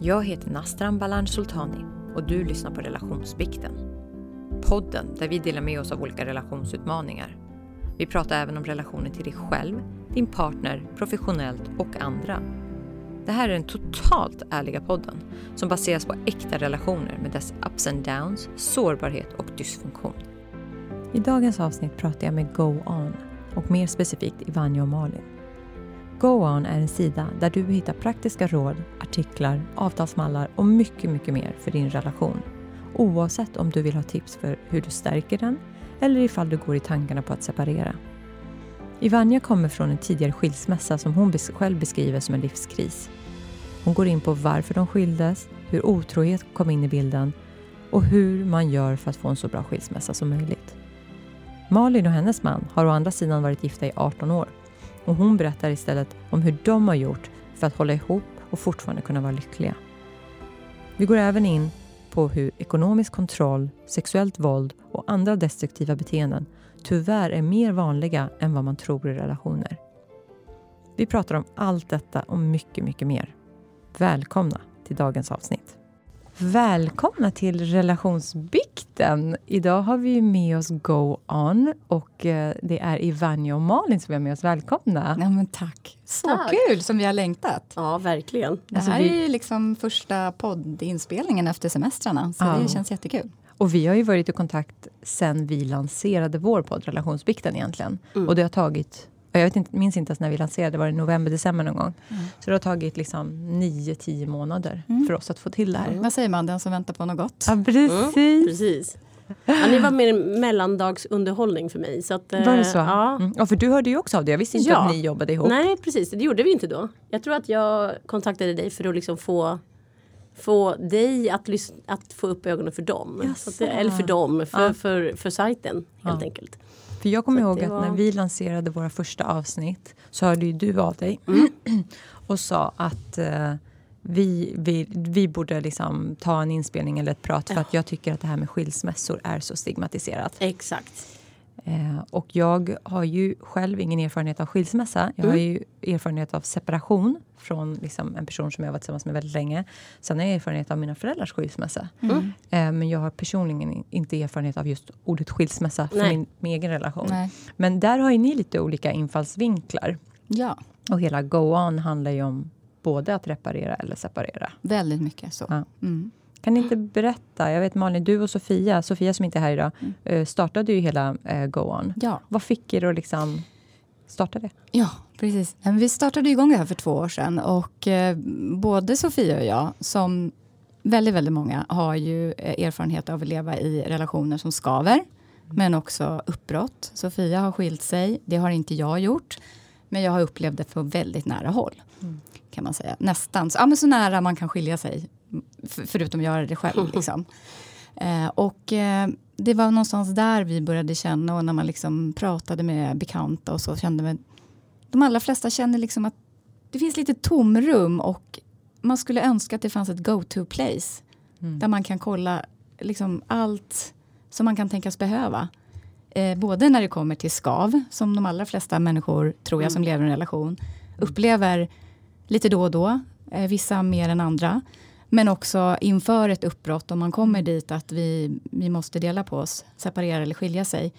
Jag heter Nastran Balan Sultani och du lyssnar på Relationsbikten. Podden där vi delar med oss av olika relationsutmaningar. Vi pratar även om relationer till dig själv, din partner, professionellt och andra. Det här är den totalt ärliga podden som baseras på äkta relationer med dess ups and downs, sårbarhet och dysfunktion. I dagens avsnitt pratar jag med Go On och mer specifikt Ivanja och Malin. GoOn är en sida där du hittar praktiska råd, artiklar, avtalsmallar och mycket, mycket mer för din relation. Oavsett om du vill ha tips för hur du stärker den eller ifall du går i tankarna på att separera. Ivanja kommer från en tidigare skilsmässa som hon själv beskriver som en livskris. Hon går in på varför de skildes, hur otrohet kom in i bilden och hur man gör för att få en så bra skilsmässa som möjligt. Malin och hennes man har å andra sidan varit gifta i 18 år och hon berättar istället om hur de har gjort för att hålla ihop och fortfarande kunna vara lyckliga. Vi går även in på hur ekonomisk kontroll, sexuellt våld och andra destruktiva beteenden tyvärr är mer vanliga än vad man tror i relationer. Vi pratar om allt detta och mycket, mycket mer. Välkomna till dagens avsnitt. Välkomna till relationsbikten. Idag har vi med oss Go On och eh, det är Ivanja och Malin som är med oss. Välkomna! Ja, men tack! Så tack. kul som vi har längtat! Ja, verkligen. Det här alltså, vi... är liksom första poddinspelningen efter semestrarna, så ja. det känns jättekul. Och vi har ju varit i kontakt sen vi lanserade vår podd Relationsbikten egentligen. Mm. Och det har tagit jag vet inte, minns inte ens när vi lanserade, var det november, december någon gång. Mm. Så det har tagit liksom 9-10 månader mm. för oss att få till det här. Mm. Vad säger man, den som väntar på något gott? Ja, precis. Mm, precis. Ja, ni var mer mellandagsunderhållning för mig. Så att, var det så? Ja. Mm. ja, för du hörde ju också av det. Jag visste inte ja. att ni jobbade ihop. Nej, precis. Det gjorde vi inte då. Jag tror att jag kontaktade dig för att liksom få få dig att, att få upp ögonen för dem. Att, eller för dem, för, ja. för, för, för sajten helt ja. enkelt. För jag kommer ihåg att var... när vi lanserade våra första avsnitt så hörde ju du av dig mm. och sa att uh, vi, vi, vi borde liksom ta en inspelning eller ett prat för ja. att jag tycker att det här med skilsmässor är så stigmatiserat. Exakt. Eh, och jag har ju själv ingen erfarenhet av skilsmässa. Jag mm. har ju erfarenhet av separation från liksom en person som jag varit tillsammans med väldigt länge. Sen har jag erfarenhet av mina föräldrars skilsmässa. Mm. Eh, men jag har personligen inte erfarenhet av just ordet skilsmässa för min, min, egen relation. Nej. Men där har ju ni lite olika infallsvinklar. Ja. Och hela Go On handlar ju om både att reparera eller separera. Väldigt mycket så. Ja. Mm. Kan ni inte berätta? Jag vet Malin, du och Sofia, Sofia som inte är här idag, mm. Eh, startade ju hela eh, Go On. Ja. Vad fick er att liksom starta det? Ja, precis. Vi startade igång det här för två år sedan och eh, både Sofia och jag, som väldigt, väldigt många, har ju eh, erfarenhet av att leva i relationer som skaver, mm. men också uppbrott. Sofia har skilt sig, det har inte jag gjort, men jag har upplevt det på väldigt nära håll. Mm. Kan man säga. Nästan ja, men så nära man kan skilja sig förutom göra det själv. Liksom. Eh, och eh, det var någonstans där vi började känna och när man liksom pratade med bekanta och så kände vi, de allra flesta känner liksom att det finns lite tomrum och man skulle önska att det fanns ett go-to place mm. där man kan kolla liksom allt som man kan tänkas behöva. Eh, både när det kommer till skav, som de allra flesta människor, tror jag, mm. som lever i en relation, upplever lite då och då, eh, vissa mer än andra. Men också inför ett uppbrott, om man kommer dit att vi, vi måste dela på oss, separera eller skilja sig.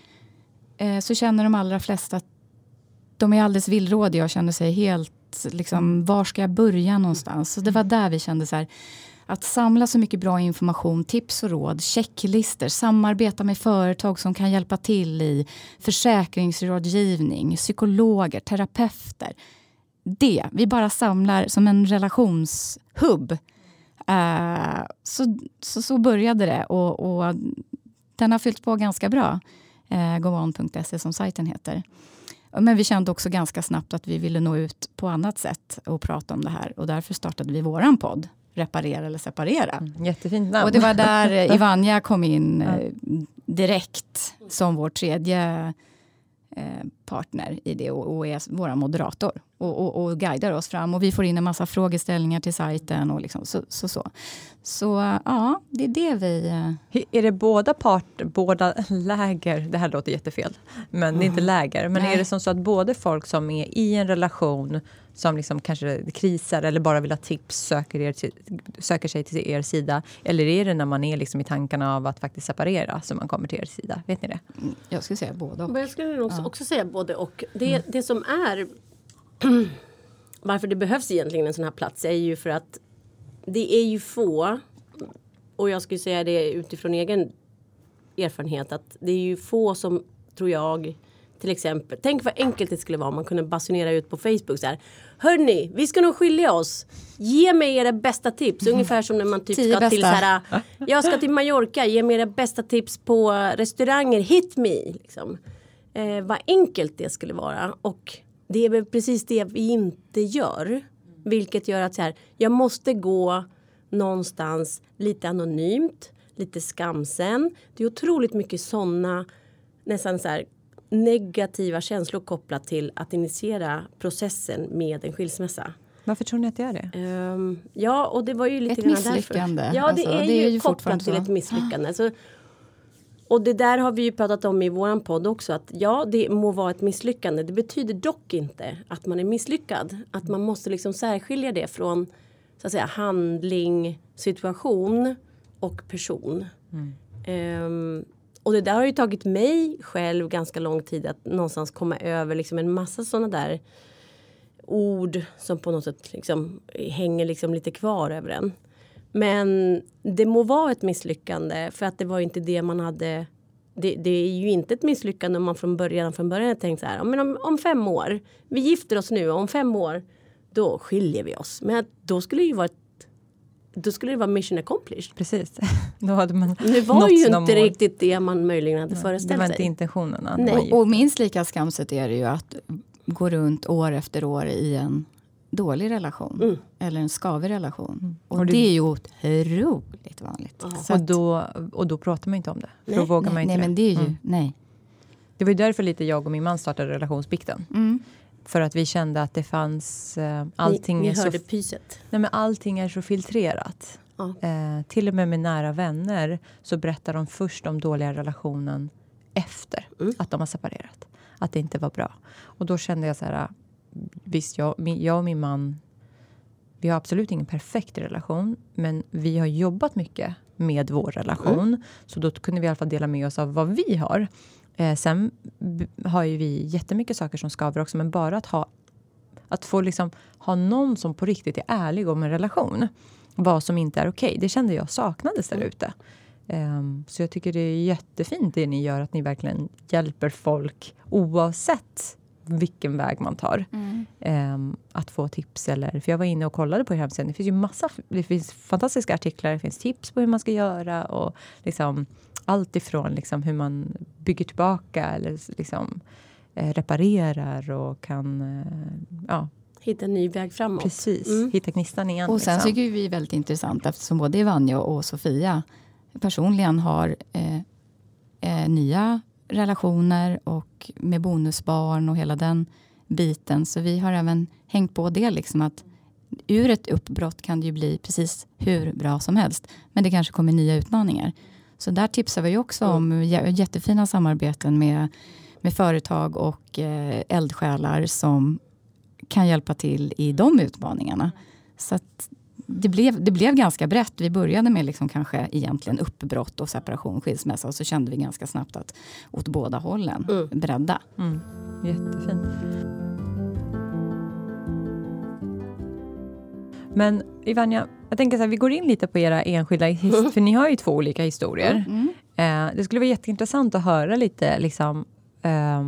Eh, så känner de allra flesta att de är alldeles villrådiga och känner sig helt, liksom, var ska jag börja någonstans? Så det var där vi kände så här, att samla så mycket bra information, tips och råd, checklister, samarbeta med företag som kan hjälpa till i försäkringsrådgivning, psykologer, terapeuter. Det, vi bara samlar som en relationshubb Uh, så, så, så, började det och, och, den har fyllt på ganska bra. Uh, goon.se som sajten heter. Men vi kände också ganska snabbt att vi ville nå ut på annat sätt och prata om det här. Och därför startade vi våran podd, Reparera eller separera. Mm, jättefint namn. Och det var där Ivanja kom in uh, direkt som vår tredje partner i det och, är vår moderator och, och, och, guidar oss fram. Och vi får in en massa frågeställningar till sajten. Och liksom, så, så, så. så ja, det är det vi... Eh, är det båda parter, båda läger, det här låter jättefel, men mm. det är inte mm. läger. Men Nej. är det som så att både folk som är i en relation som liksom kanske krisar eller bara vill ha tips söker, er till, söker sig till er sida? Eller är det när man är liksom i tankarna av att faktiskt separera som man kommer till er sida? Vet ni det? Mm, jag skulle säga både och. Jag skulle också, ja. också säga både och. Det, mm. det som är varför det behövs egentligen en sån här plats är ju för att det är ju få och jag skulle säga det utifrån egen erfarenhet att det är ju få som tror jag till exempel, tänk vad enkelt det skulle vara om man kunde basunera ut på Facebook så här. Hörni, vi ska nog skilja oss. Ge mig era bästa tips. Mm. Ungefär som när man typ ska bästa. till så här. Jag ska till Mallorca. Ge mig era bästa tips på restauranger. Hit me. Liksom. Eh, vad enkelt det skulle vara. Och det är väl precis det vi inte gör. Vilket gör att så här, jag måste gå någonstans lite anonymt, lite skamsen. Det är otroligt mycket sådana nästan så här negativa känslor kopplat till att initiera processen med en skilsmässa. Varför tror ni att det är det? Um, ja, och det var ju lite ett misslyckande. Därför. Ja, det, alltså, är, det är ju kopplat till ett misslyckande. Så, och det där har vi ju pratat om i våran podd också att ja, det må vara ett misslyckande. Det betyder dock inte att man är misslyckad. Att man måste liksom särskilja det från så att säga handling, situation och person. Mm. Um, och det där har ju tagit mig själv ganska lång tid att någonstans komma över liksom en massa sådana där ord som på något sätt liksom hänger liksom lite kvar över en. Men det må vara ett misslyckande för att det var inte det man hade. Det, det är ju inte ett misslyckande om man från början från början tänkt så här. Men om, om fem år. Vi gifter oss nu. Om fem år. Då skiljer vi oss. Men då skulle det ju vara ett då skulle det vara mission accomplished. Precis. Då hade man det var ju inte mål. riktigt det man möjligen hade föreställt sig. Det var inte intentionerna. Nej. Och, och minst lika skamset är det ju att gå runt år efter år i en dålig relation. Mm. Eller en skavig relation. Mm. Och, och det, det, är ju otroligt vanligt. Och, då, och då pratar man inte om det. Nej. För då vågar nej, man inte nej, det. Men det, är ju, mm. nej. det var ju därför lite jag och min man startade relationsbikten. För att vi kände att det fanns... Uh, allting ni, ni hörde så, pyset? Nej, men allting är så filtrerat. Ja. Uh, till och med med nära vänner så berättar de först om dåliga relationen efter mm. att de har separerat. Att det inte var bra. Och då kände jag så här visst, jag, min, jag och min man, vi har absolut ingen perfekt relation, men vi har jobbat mycket med vår relation. Mm. Så då kunde vi i alla fall dela med oss av vad vi har. Eh, sen har ju vi jättemycket saker som skaver också, men bara att ha att få liksom ha någon som på riktigt är ärlig om en relation. Vad som inte är okej. Okay, det kände jag saknades där mm. ute. Um, så jag tycker det är jättefint det ni gör, att ni verkligen hjälper folk oavsett vilken väg man tar. Mm. Um, att få tips eller... För jag var inne och kollade på er hemsida. Det finns ju massa... Det finns fantastiska artiklar. Det finns tips på hur man ska göra och liksom allt ifrån liksom hur man bygger tillbaka eller liksom eh, reparerar och kan... Eh, ja, Hitta en ny väg framåt. Precis, mm. hitta gnistan igen. Och sen liksom. tycker vi är väldigt intressant eftersom både Vanja och Sofia personligen har eh, eh, nya relationer och med bonusbarn och hela den biten. Så vi har även hängt på det liksom att ur ett uppbrott kan det ju bli precis hur bra som helst. Men det kanske kommer nya utmaningar. Så där tipsar vi också om jättefina samarbeten med, med företag och eh, eldsjälar som kan hjälpa till i de utmaningarna. Så att det, blev, det blev ganska brett. Vi började med liksom kanske egentligen uppbrott och separation, skilsmässa och så kände vi ganska snabbt att åt båda hållen mm. bredda. Mm. Jättefint. Men Ivania, jag tänker så här, vi går in lite på era enskilda historier, för ni har ju två olika historier. Mm. Eh, det skulle vara jätteintressant att höra lite liksom, eh,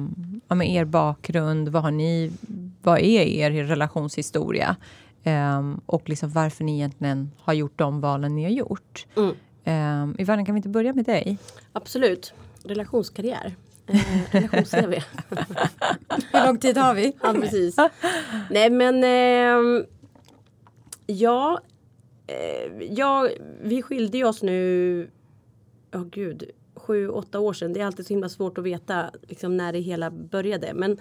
om er bakgrund, vad har ni, vad är er relationshistoria? Um, och liksom varför ni egentligen har gjort de valen ni har gjort. Mm. Um, Ivana, kan vi inte börja med dig? Absolut. Relationskarriär. Eh, Relations-CV. Hur lång tid har vi? ja, precis. Nej, men eh, ja, eh, ja, vi skilde oss nu, ja oh, gud, sju, åtta år sedan. Det är alltid så himla svårt att veta liksom, när det hela började. Men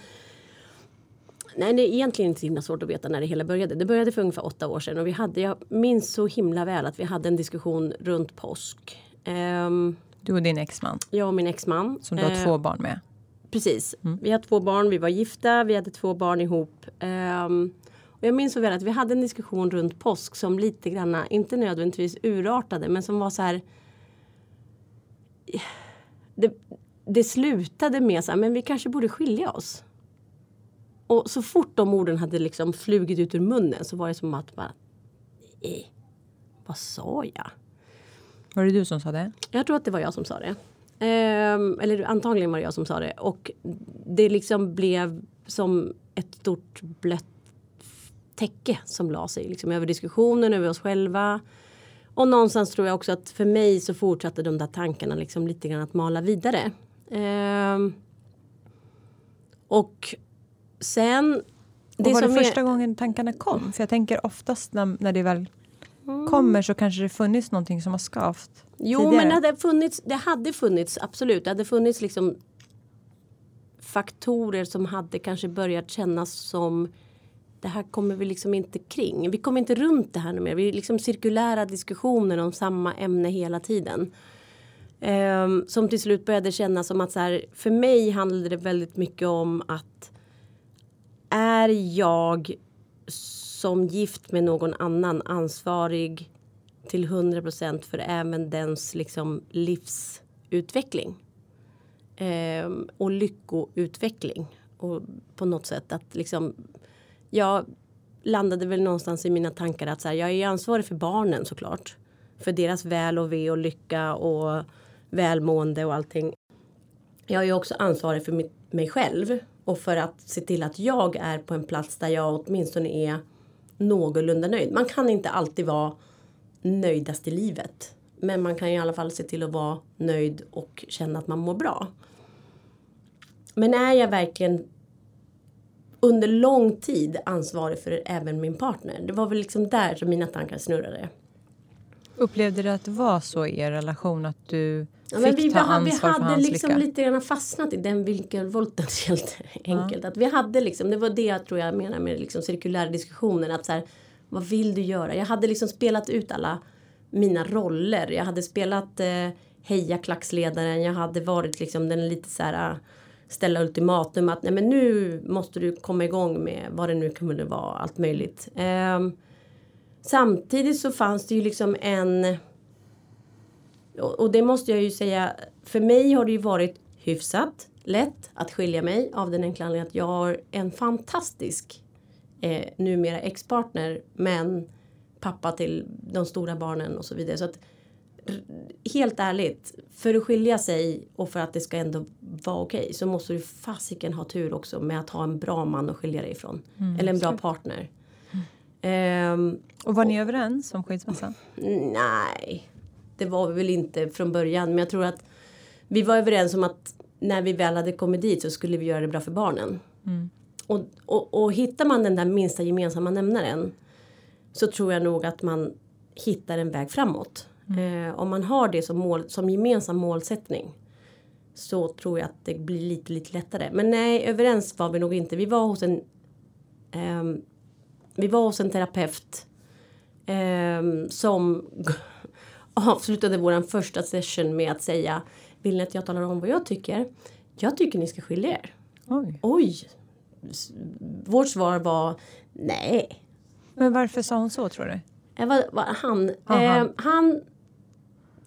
Nej, det är egentligen inte så himla svårt att veta när det hela började. Det började för ungefär åtta år sedan och vi hade, jag minns så himla väl att vi hade en diskussion runt påsk. Um, du och din exman? Jag och min exman. Som du har uh, två barn med? Precis. Mm. Vi har två barn, vi var gifta, vi hade två barn ihop. Um, och jag minns så väl att vi hade en diskussion runt påsk som lite granna, inte nödvändigtvis urartade, men som var så här. Det, det slutade med så här, men vi kanske borde skilja oss. Och så fort de orden hade liksom flugit ut ur munnen så var det som att bara... Eh, vad sa jag? Var det du som sa det? Jag tror att det var jag som sa det. Um, eller antagligen var det jag som sa det. Och det liksom blev som ett stort blött täcke som la sig liksom, över diskussionen, över oss själva. Och någonstans tror jag också att för mig så fortsatte de där tankarna liksom lite grann att mala vidare. Um, och sen... Det och var det första är... gången tankarna kom? För jag tänker oftast när, när det väl mm. kommer så kanske det funnits någonting som har skavt. Jo, tidigare. men det hade, funnits, det hade funnits, absolut. Det hade funnits liksom faktorer som hade kanske börjat kännas som det här kommer vi liksom inte kring. Vi kommer inte runt det här nu mer. Vi är liksom cirkulära diskussioner om samma ämne hela tiden. Um, som till slut började kännas som att så här, för mig handlade det väldigt mycket om att är jag som gift med någon annan ansvarig till 100 procent för även dens liksom livsutveckling. Um, och lyckoutveckling. Och på något sätt att liksom jag landade väl någonstans i mina tankar att så här, jag är ansvarig för barnen såklart. För deras väl och ve och lycka och välmående och allting. Jag är också ansvarig för mitt, mig själv och för att se till att jag är på en plats där jag åtminstone är någorlunda nöjd. Man kan inte alltid vara nöjdast i livet. Men man kan i alla fall se till att vara nöjd och känna att man mår bra. Men är jag verkligen under lång tid ansvarig för även min partner? Det var väl liksom där som mina tankar snurrade. Upplevde du att det var så i er relation att du Ja, men vi, ta ansvar vi hade liksom lycka. lite grann fastnat i den vinkelvolten helt enkelt. Ja. Att vi hade liksom, det var det jag tror jag menar med liksom cirkulära diskussionen. Att så här, vad vill du göra? Jag hade liksom spelat ut alla mina roller. Jag hade spelat eh, heja klacksledaren. Jag hade varit liksom den lite så här ställa ultimatum att nej men nu måste du komma igång med vad det nu kunde vara, allt möjligt. Eh, samtidigt så fanns det ju liksom en och, det måste jag ju säga, för mig har det ju varit hyfsat lätt att skilja mig av den enkla anledningen att jag har en fantastisk eh, numera ex-partner men pappa till de stora barnen och så vidare. Så att helt ärligt, för att skilja sig och för att det ska ändå vara okej okay, så måste du fasiken ha tur också med att ha en bra man att skilja dig ifrån. Mm, eller en bra partner. Mm. Um, och var ni och, överens om skilsmässan? Nej, det var vi väl inte från början. Men jag tror att vi var överens om att när vi väl hade kommit dit så skulle vi göra det bra för barnen. Mm. Och, och, och hittar man den där minsta gemensamma nämnaren så tror jag nog att man hittar en väg framåt. Mm. Eh, om man har det som, mål, som gemensam målsättning så tror jag att det blir lite, lite lättare. Men nej, överens var vi nog inte. Vi var hos en, eh, vi var hos en terapeut eh, som avslutade vår första session med att säga Vill ni att jag talar om vad jag tycker? Jag tycker ni ska skilja er. Oj. Oj. Vårt svar var nej. Men varför sa hon så tror du? Eh, han, eh, han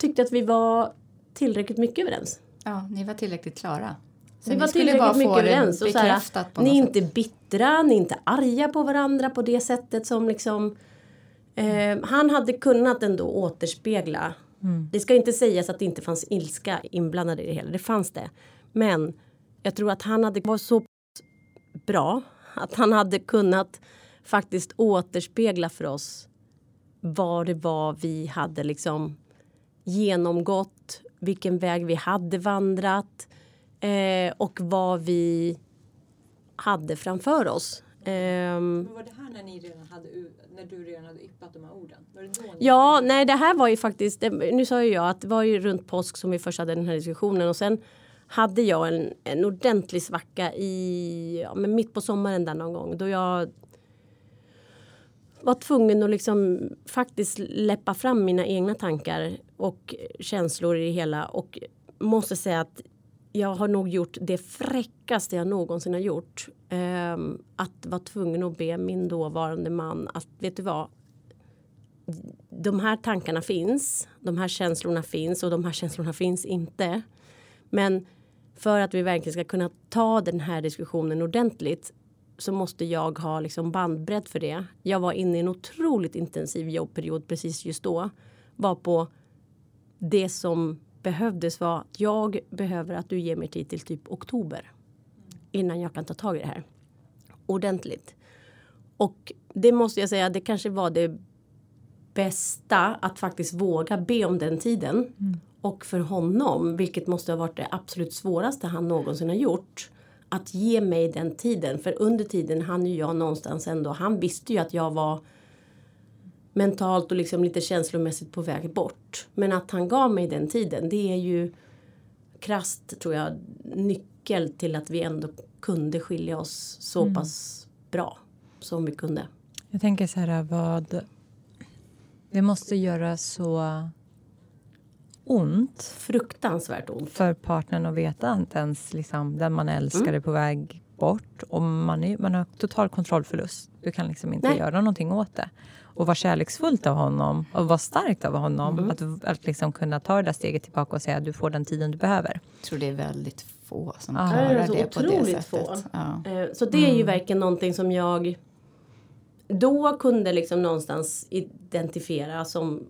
tyckte att vi var tillräckligt mycket överens. Ja, ni var tillräckligt klara. Så vi var tillräckligt mycket överens. Och så här, ni är inte bittra, ni är inte arga på varandra på det sättet som liksom Eh, han hade kunnat ändå återspegla. Mm. Det ska inte sägas att det inte fanns ilska inblandad i det hela. Det fanns det. Men jag tror att han hade varit så bra att han hade kunnat faktiskt återspegla för oss vad det var vi hade liksom genomgått, vilken väg vi hade vandrat eh, och vad vi hade framför oss. Um, var det här när, ni redan hade, när du redan hade yppat de här orden? Var det då ja, nej det här var ju faktiskt, nu sa ju jag att det var ju runt påsk som vi först hade den här diskussionen och sen hade jag en, en ordentlig svacka i, ja, men mitt på sommaren där någon gång då jag var tvungen att liksom faktiskt läppa fram mina egna tankar och känslor i det hela och måste säga att jag har nog gjort det fräckaste jag någonsin har gjort. Eh, att vara tvungen att be min dåvarande man att, vet du vad? De här tankarna finns, de här känslorna finns och de här känslorna finns inte. Men för att vi verkligen ska kunna ta den här diskussionen ordentligt så måste jag ha liksom bandbredd för det. Jag var inne i en otroligt intensiv jobbperiod precis just då. Var på det som behövdes var att jag behöver att du ger mig tid till typ oktober. Innan jag kan ta tag i det här. Ordentligt. Och det måste jag säga, det kanske var det bästa att faktiskt våga be om den tiden. Mm. Och för honom, vilket måste ha varit det absolut svåraste han någonsin har gjort. Att ge mig den tiden. För under tiden hann ju jag någonstans ändå. Han visste ju att jag var mentalt och liksom lite känslomässigt på väg bort. Men att han gav mig den tiden det är ju krast tror jag nyckel till att vi ändå kunde skilja oss så mm. pass bra som vi kunde. Jag tänker så här vad det måste göra så ont. Fruktansvärt ont. För partnern att veta att ens liksom, den man älskar mm. är på väg bort och man, är, man har total kontrollförlust. Du kan liksom inte Nej. göra någonting åt det och vara kärleksfullt av honom och vara starkt av honom. Mm. Att, att liksom kunna ta det där steget tillbaka och säga att du får den tiden du behöver. Jag tror det är väldigt få som ah. klarar det, det på det sättet. Få. Ja. Eh, så det är ju mm. verkligen någonting som jag då kunde liksom någonstans identifiera som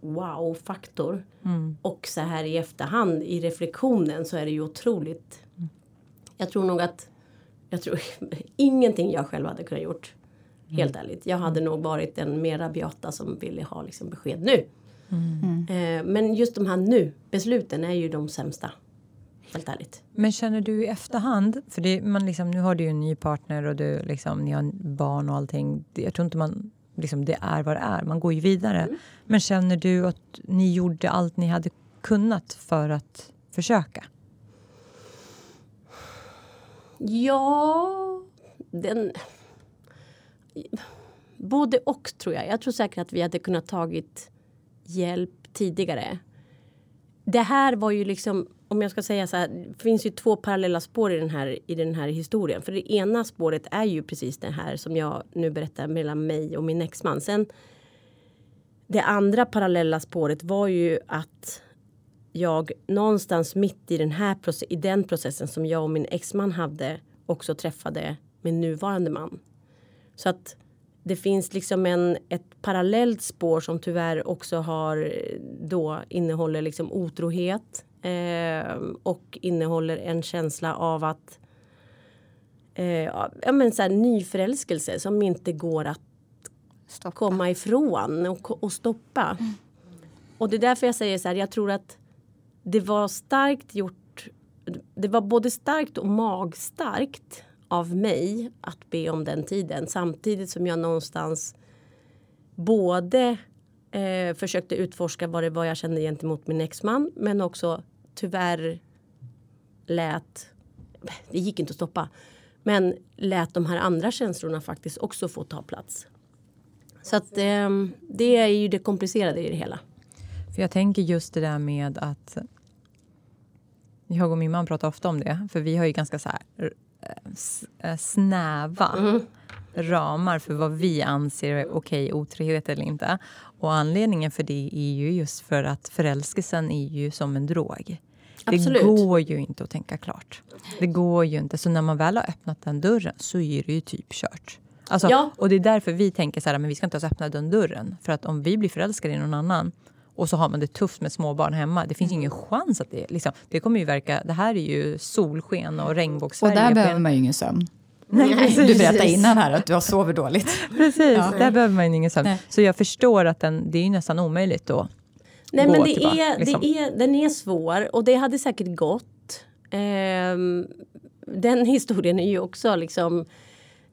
wow-faktor. Mm. Och så här i efterhand i reflektionen så är det ju otroligt. Mm. Jag tror nog att jag tror ingenting jag själv hade kunnat gjort Helt ärligt. Jag hade nog varit en mer rabiata som ville ha liksom besked nu. Mm. Eh, men just de här nu besluten är ju de sämsta. Helt ärligt. Men känner du i efterhand, för det, man liksom, nu har du ju en ny partner och du, liksom, ni har barn och allting. Jag tror inte man, liksom, det är vad det är, man går ju vidare. Mm. Men känner du att ni gjorde allt ni hade kunnat för att försöka? Ja, den både och tror jag. Jag tror säkert att vi hade kunnat tagit hjälp tidigare. Det här var ju liksom, om jag ska säga så här, det finns ju två parallella spår i den här, i den här historien. För det ena spåret är ju precis det här som jag nu berättar mellan mig och min exman. Sen det andra parallella spåret var ju att jag någonstans mitt i den här i den processen som jag och min exman hade också träffade min nuvarande man. Så att det finns liksom en, ett parallellt spår som tyvärr också har eh, då innehåller liksom otrohet eh, och innehåller en känsla av att eh, ja, men så här, nyförälskelse som inte går att stoppa. komma ifrån och, och stoppa. Mm. Och det är därför jag säger så här, jag tror att det var starkt gjort. Det var både starkt och magstarkt av mig att be om den tiden samtidigt som jag någonstans både eh, försökte utforska vad det var jag kände gentemot min exman men också tyvärr lät, det gick inte att stoppa, men lät de här andra känslorna faktiskt också få ta plats. Så att eh, det är ju det komplicerade i det hela. För jag tänker just det där med att jag och min man pratar ofta om det, för vi har ju ganska så här Eh, snäva mm. Ramar för vad vi anser är okej otrohet eller inte. Och anledningen för det är ju just för att förälskelsen är ju som en drog. Absolut. Det går ju inte att tänka klart. Det går ju inte. Så när man väl har öppnat den dörren så är det ju typ kört. Alltså, ja. Och det är därför vi tänker så här, men vi ska inte ens öppna den dörren. För att om vi blir förälskade i någon annan och så har man det tufft med småbarn hemma. Det finns ingen chans att det... Liksom, det kommer ju verka... Det här är ju solsken och regnbågssverige. Och där behöver man ju ingen sömn. Nej, Nej, du berättade innan här att du har sovit dåligt. Precis, ja. där behöver man ingen sömn. Så jag förstår att den, det är nästan omöjligt då. Nej men det är, liksom. det är, den är svår och det hade säkert gått. Um, den historien är ju också liksom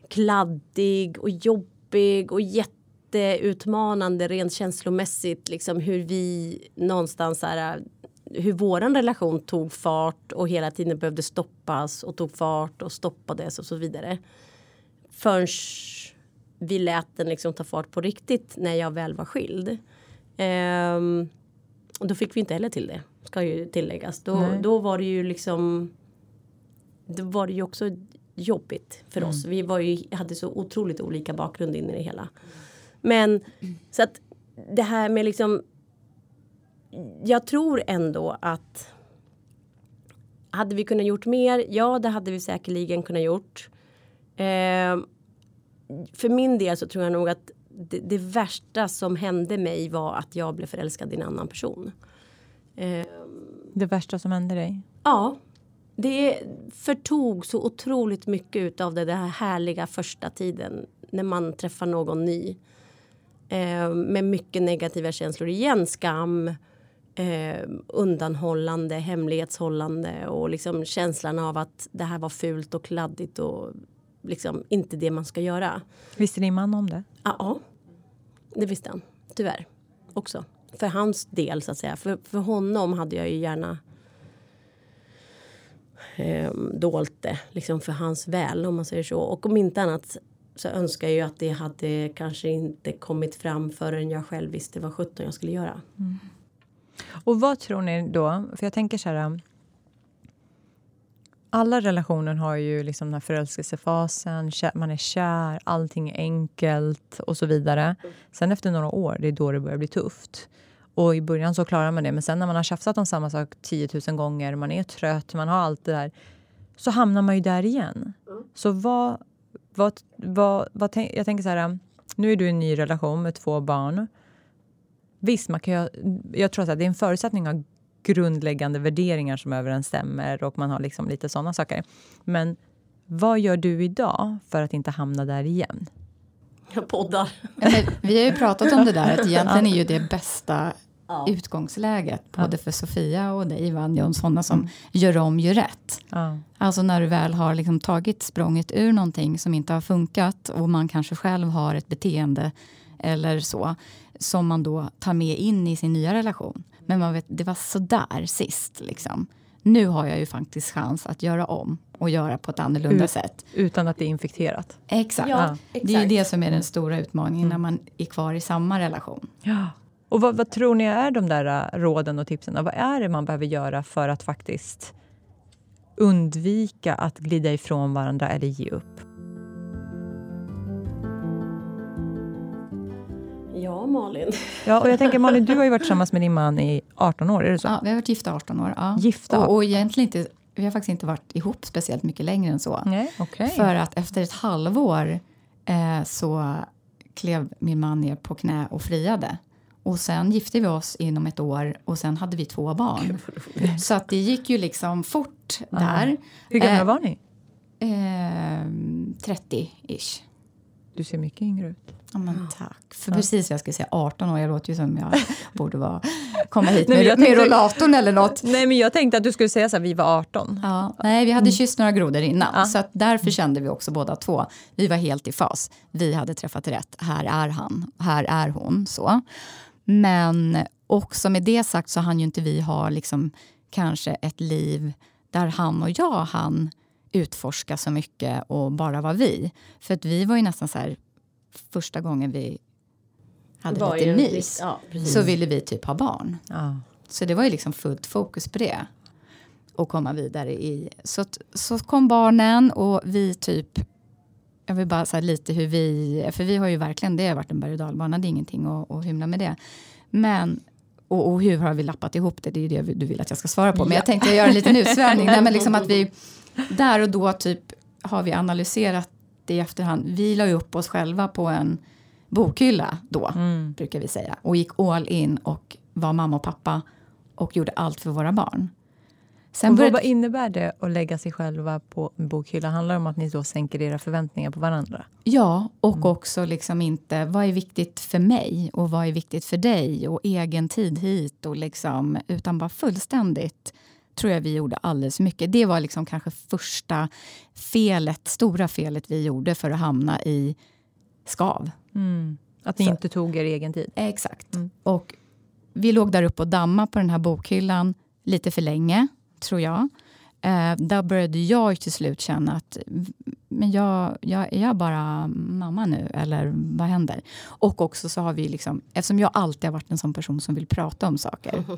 kladdig och jobbig och jätteutmanande rent känslomässigt. Liksom hur vi någonstans här, hur våran relation tog fart och hela tiden behövde stoppas och tog fart och stoppades och så vidare. Förrän vi lät den liksom ta fart på riktigt när jag väl var skild. Ehm, och då fick vi inte heller till det, ska ju tilläggas. Då, då var det ju liksom Då var det ju också jobbigt för oss. Vi var ju, hade så otroligt olika bakgrund in i det hela. Men så att det här med liksom Jag tror ändå att hade vi kunnat gjort mer? Ja, det hade vi säkerligen kunnat gjort. Eh, för min del så tror jag nog att det, det, värsta som hände mig var att jag blev förälskad i en annan person. Eh, det värsta som hände dig? Ja. Det förtog så otroligt mycket av det, det här härliga första tiden när man träffar någon ny. Eh, med mycket negativa känslor igen. Skam, eh, undanhållande, hemlighetshållande och liksom känslan av att det här var fult och kladdigt och liksom inte det man ska göra. Visste din man om det? Ja, det visste han. Tyvärr också. För hans del så att säga. För, för honom hade jag ju gärna eh, dolt det. Liksom för hans väl om man säger så. Och om inte annat så önskar jag ju att det hade kanske inte kommit fram förrän jag själv visste vad sjutton jag skulle göra. Mm. Och vad tror ni då? För jag tänker så här um, alla relationer har ju liksom den här förälskelsefasen, man är kär, allting är enkelt och så vidare. Sen efter några år, det är då det börjar bli tufft. Och i början så klarar man det, men sen när man har tjafsat om samma sak 10 000 gånger, man är trött, man har allt det där, så hamnar man ju där igen. Så vad, vad, vad, vad jag tänker så här, um, nu är du i en ny relation med två barn. Visst, man kan, jag, jag tror att det är en förutsättning att grundläggande värderingar som överensstämmer och man har liksom lite sådana saker. Men vad gör du idag för att inte hamna där igen? Jag poddar. Ja, vi har ju pratat om det där att egentligen är ju det bästa ja. utgångsläget både för Sofia och dig Vanja och sådana som mm. gör om, gör rätt. Ja. Alltså när du väl har liksom tagit språnget ur någonting som inte har funkat och man kanske själv har ett beteende eller så som man då tar med in i sin nya relation. Men man vet, det var sådär sist. Liksom. Nu har jag ju faktiskt chans att göra om och göra på ett annorlunda Ut, sätt. Utan att det är infekterat? Exakt. Ja, exakt. Det är det som är den stora utmaningen mm. när man är kvar i samma relation. Ja. Och vad, vad, tror ni är de där äh, råden och tipsen? Vad är det man behöver göra för att faktiskt undvika att glida ifrån varandra eller ge upp? Malin. Ja, och jag tänker Malin, du har ju varit tillsammans med din man i 18 år, är det så? Ja, vi har varit gifta 18 år. Ja. Gifta? Och, och egentligen inte, vi har faktiskt inte varit ihop speciellt mycket längre än så. Nej, okay. För att efter ett halvår eh, så klev min man ner på knä och friade. Och sen gifte vi oss inom ett år och sen hade vi två barn. Så att det gick ju liksom fort där. Hur gamla eh, var ni? Eh, 30-ish. Du ser mycket yngre ut. Ja, men tack. För precis jag skulle säga 18 år, jag låter ju som jag borde vara, komma hit med, nej, med rollatorn eller något. Nej, men jag tänkte att du skulle säga så här, vi var 18. Ja, nej, vi hade mm. kysst några grodor innan. Ja. Så att därför kände vi också båda två, vi var helt i fas. Vi hade träffat rätt, här är han, här är hon. så. Men också med det sagt så hann ju inte vi ha liksom, kanske ett liv där han och jag hann utforska så mycket och bara vara vi. För att vi var ju nästan så här, första gången vi hade var lite mys ja, så ville vi typ ha barn. Ja. Så det var ju liksom fullt fokus på det. Och komma vidare i... Så, så kom barnen och vi typ... Jag vill bara säga lite hur vi... För vi har ju verkligen, det har varit en berg och dalbana, det är ingenting att, att hymla med det. Men och, och, hur har vi lappat ihop det? Det är det du vill att jag ska svara på. Men jag tänkte göra en liten utsvävning. Nej, men liksom att vi, där och då typ har vi analyserat i efterhand. Vi la ju upp oss själva på en bokhylla då, mm. brukar vi säga. Och gick all in och var mamma och pappa och gjorde allt för våra barn. Sen började... Vad innebär det att lägga sig själva på en bokhylla? Handlar det om att ni då sänker era förväntningar på varandra? Ja, och mm. också liksom inte vad är viktigt för mig och vad är viktigt för dig och egen tid hit och liksom utan bara fullständigt tror jag vi gjorde alldeles för mycket. Det var liksom kanske första felet, stora felet vi gjorde för att hamna i skav. Mm. Att ni Så. inte tog er egen tid. Exakt. Mm. Och vi låg där uppe och damma på den här bokhyllan lite för länge, tror jag. Eh, där började jag till slut känna att men jag, jag, är jag bara mamma nu, eller vad händer? Och också så har vi, liksom, eftersom jag alltid har varit en sån person som vill prata om saker.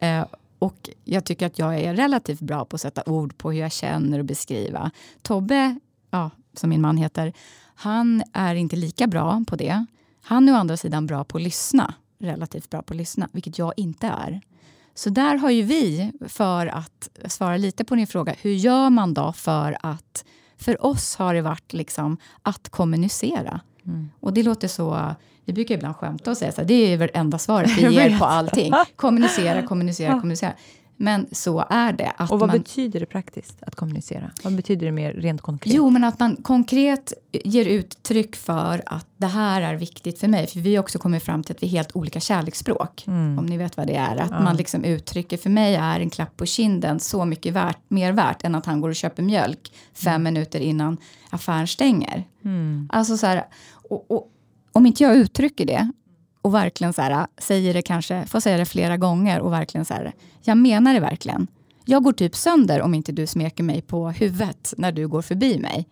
Eh, och jag tycker att jag är relativt bra på att sätta ord på hur jag känner och beskriva. Tobbe, ja, som min man heter, han är inte lika bra på det. Han är å andra sidan bra på att lyssna, relativt bra på att lyssna, vilket jag inte är. Så där har ju vi, för att svara lite på din fråga, hur gör man då för att... För oss har det varit liksom att kommunicera. Mm. Och det låter så... Vi brukar ibland skämta och säga så här, det är väl enda svaret vi ger på allting. Kommunicera, kommunicera, kommunicera. Men så är det. Att Och vad man, betyder det praktiskt att kommunicera? Vad betyder det mer rent konkret? Jo, men att man konkret ger uttryck för att det här är viktigt för mig. För vi har också kommit fram till att vi är helt olika kärleksspråk. Mm. Om ni vet vad det är. Att Ja. man liksom uttrycker, för mig är en klapp på kinden så mycket värt, mer värt än att han går och köper mjölk fem minuter innan affären stänger. Mm. Alltså så här, och, och, om inte jag uttrycker det och verkligen så här, säger det kanske, får säga det flera gånger och verkligen så här, jag menar det verkligen. Jag går typ sönder om inte du smeker mig på huvudet när du går förbi mig.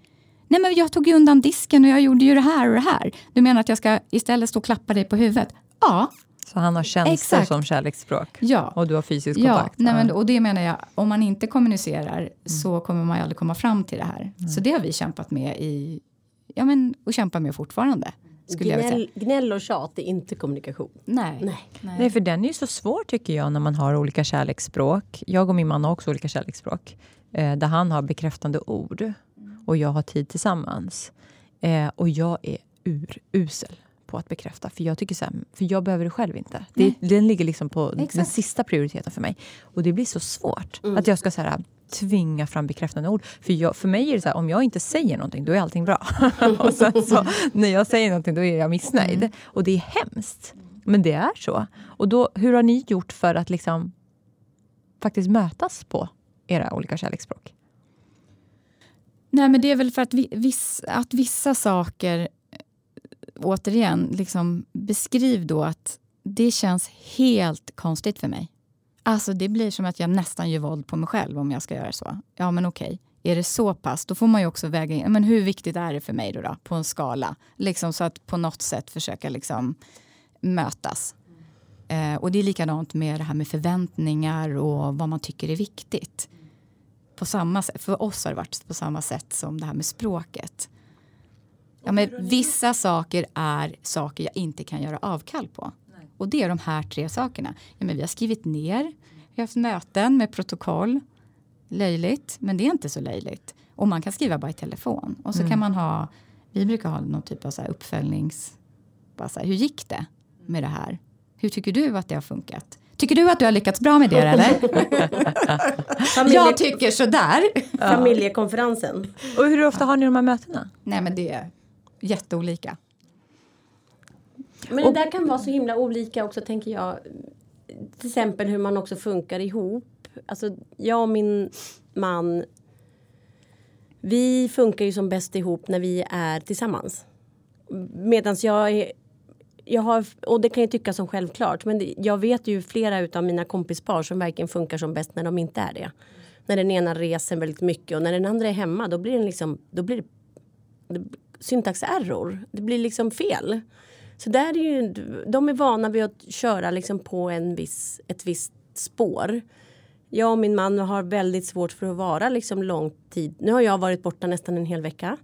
Nej men jag tog ju undan disken och jag gjorde ju det här och det här. Du menar att jag ska istället stå och klappa dig på huvudet? Ja, Så han har känslor Exakt. som kärleksspråk? ja. Och du har fysisk Ja, kontakt? nej, men, Ja. och det menar jag, om man inte kommunicerar så kommer man ju aldrig komma fram till det här. Så det har vi kämpat med i, ja men, och kämpar med fortfarande. Skulle jag vilja säga. Gnäll, gnäll och tjat är inte kommunikation. Nej. Nej. Nej, för den är ju så svår tycker jag när man har olika kärleksspråk. Jag och min man har också olika kärleksspråk. Eh, där han har bekräftande ord och jag har tid tillsammans. Eh, och jag är urusel på att bekräfta. För jag tycker så här, för jag behöver det själv inte. Det, den ligger liksom på den Exakt. sista prioriteten för mig. Och det blir så svårt Mm. att jag ska så här, tvinga fram bekräftande ord. För, jag, för mig är det så här, om jag inte säger någonting, då är allting bra. och sen så, när jag säger någonting, då är jag missnöjd. Och det är hemskt. Men det är så. Och då, hur har ni gjort för att liksom faktiskt mötas på era olika kärleksspråk? Nej, men det är väl för att, vi, viss, att vissa saker, återigen, liksom beskriv då att det känns helt konstigt för mig. Alltså det blir som att jag nästan gör våld på mig själv om jag ska göra så. Ja men okej, är det så pass, då får man ju också väga in, men hur viktigt är det för mig då, då på en skala? Liksom så att på något sätt försöka liksom mötas. Eh, och det är likadant med det här med förväntningar och vad man tycker är viktigt på samma sätt. För oss har det varit på samma sätt som det här med språket. Ja, men vissa saker är saker jag inte kan göra avkall på. Och det är de här tre sakerna. Ja, men vi har skrivit ner, vi har haft möten med protokoll. Löjligt, men det är inte så löjligt. Och man kan skriva bara i telefon. Och så kan man ha, vi brukar ha någon typ av så här uppföljnings... Bara så här, hur gick det med det här? Hur tycker du att det har funkat? Tycker du att du har lyckats bra med det eller? Familje, Jag tycker sådär. familjekonferensen. Och hur ofta har ni de här mötena? Nej men det är jätteolika. Men det där kan vara så himla olika också tänker jag. Till exempel hur man också funkar ihop. Alltså jag och min man. Vi funkar ju som bäst ihop när vi är tillsammans. Medan jag är jag har, och det kan ju tyckas som självklart, men jag vet ju flera utav mina kompispar som verkligen funkar som bäst när de inte är det. När den ena reser väldigt mycket och när den andra är hemma då blir den liksom, då blir det, det syntaxerror. Det blir liksom fel. Så där är ju, de är vana vid att köra liksom på en viss, ett visst spår. Jag och min man har väldigt svårt för att vara liksom lång tid. Nu har jag varit borta nästan en hel vecka.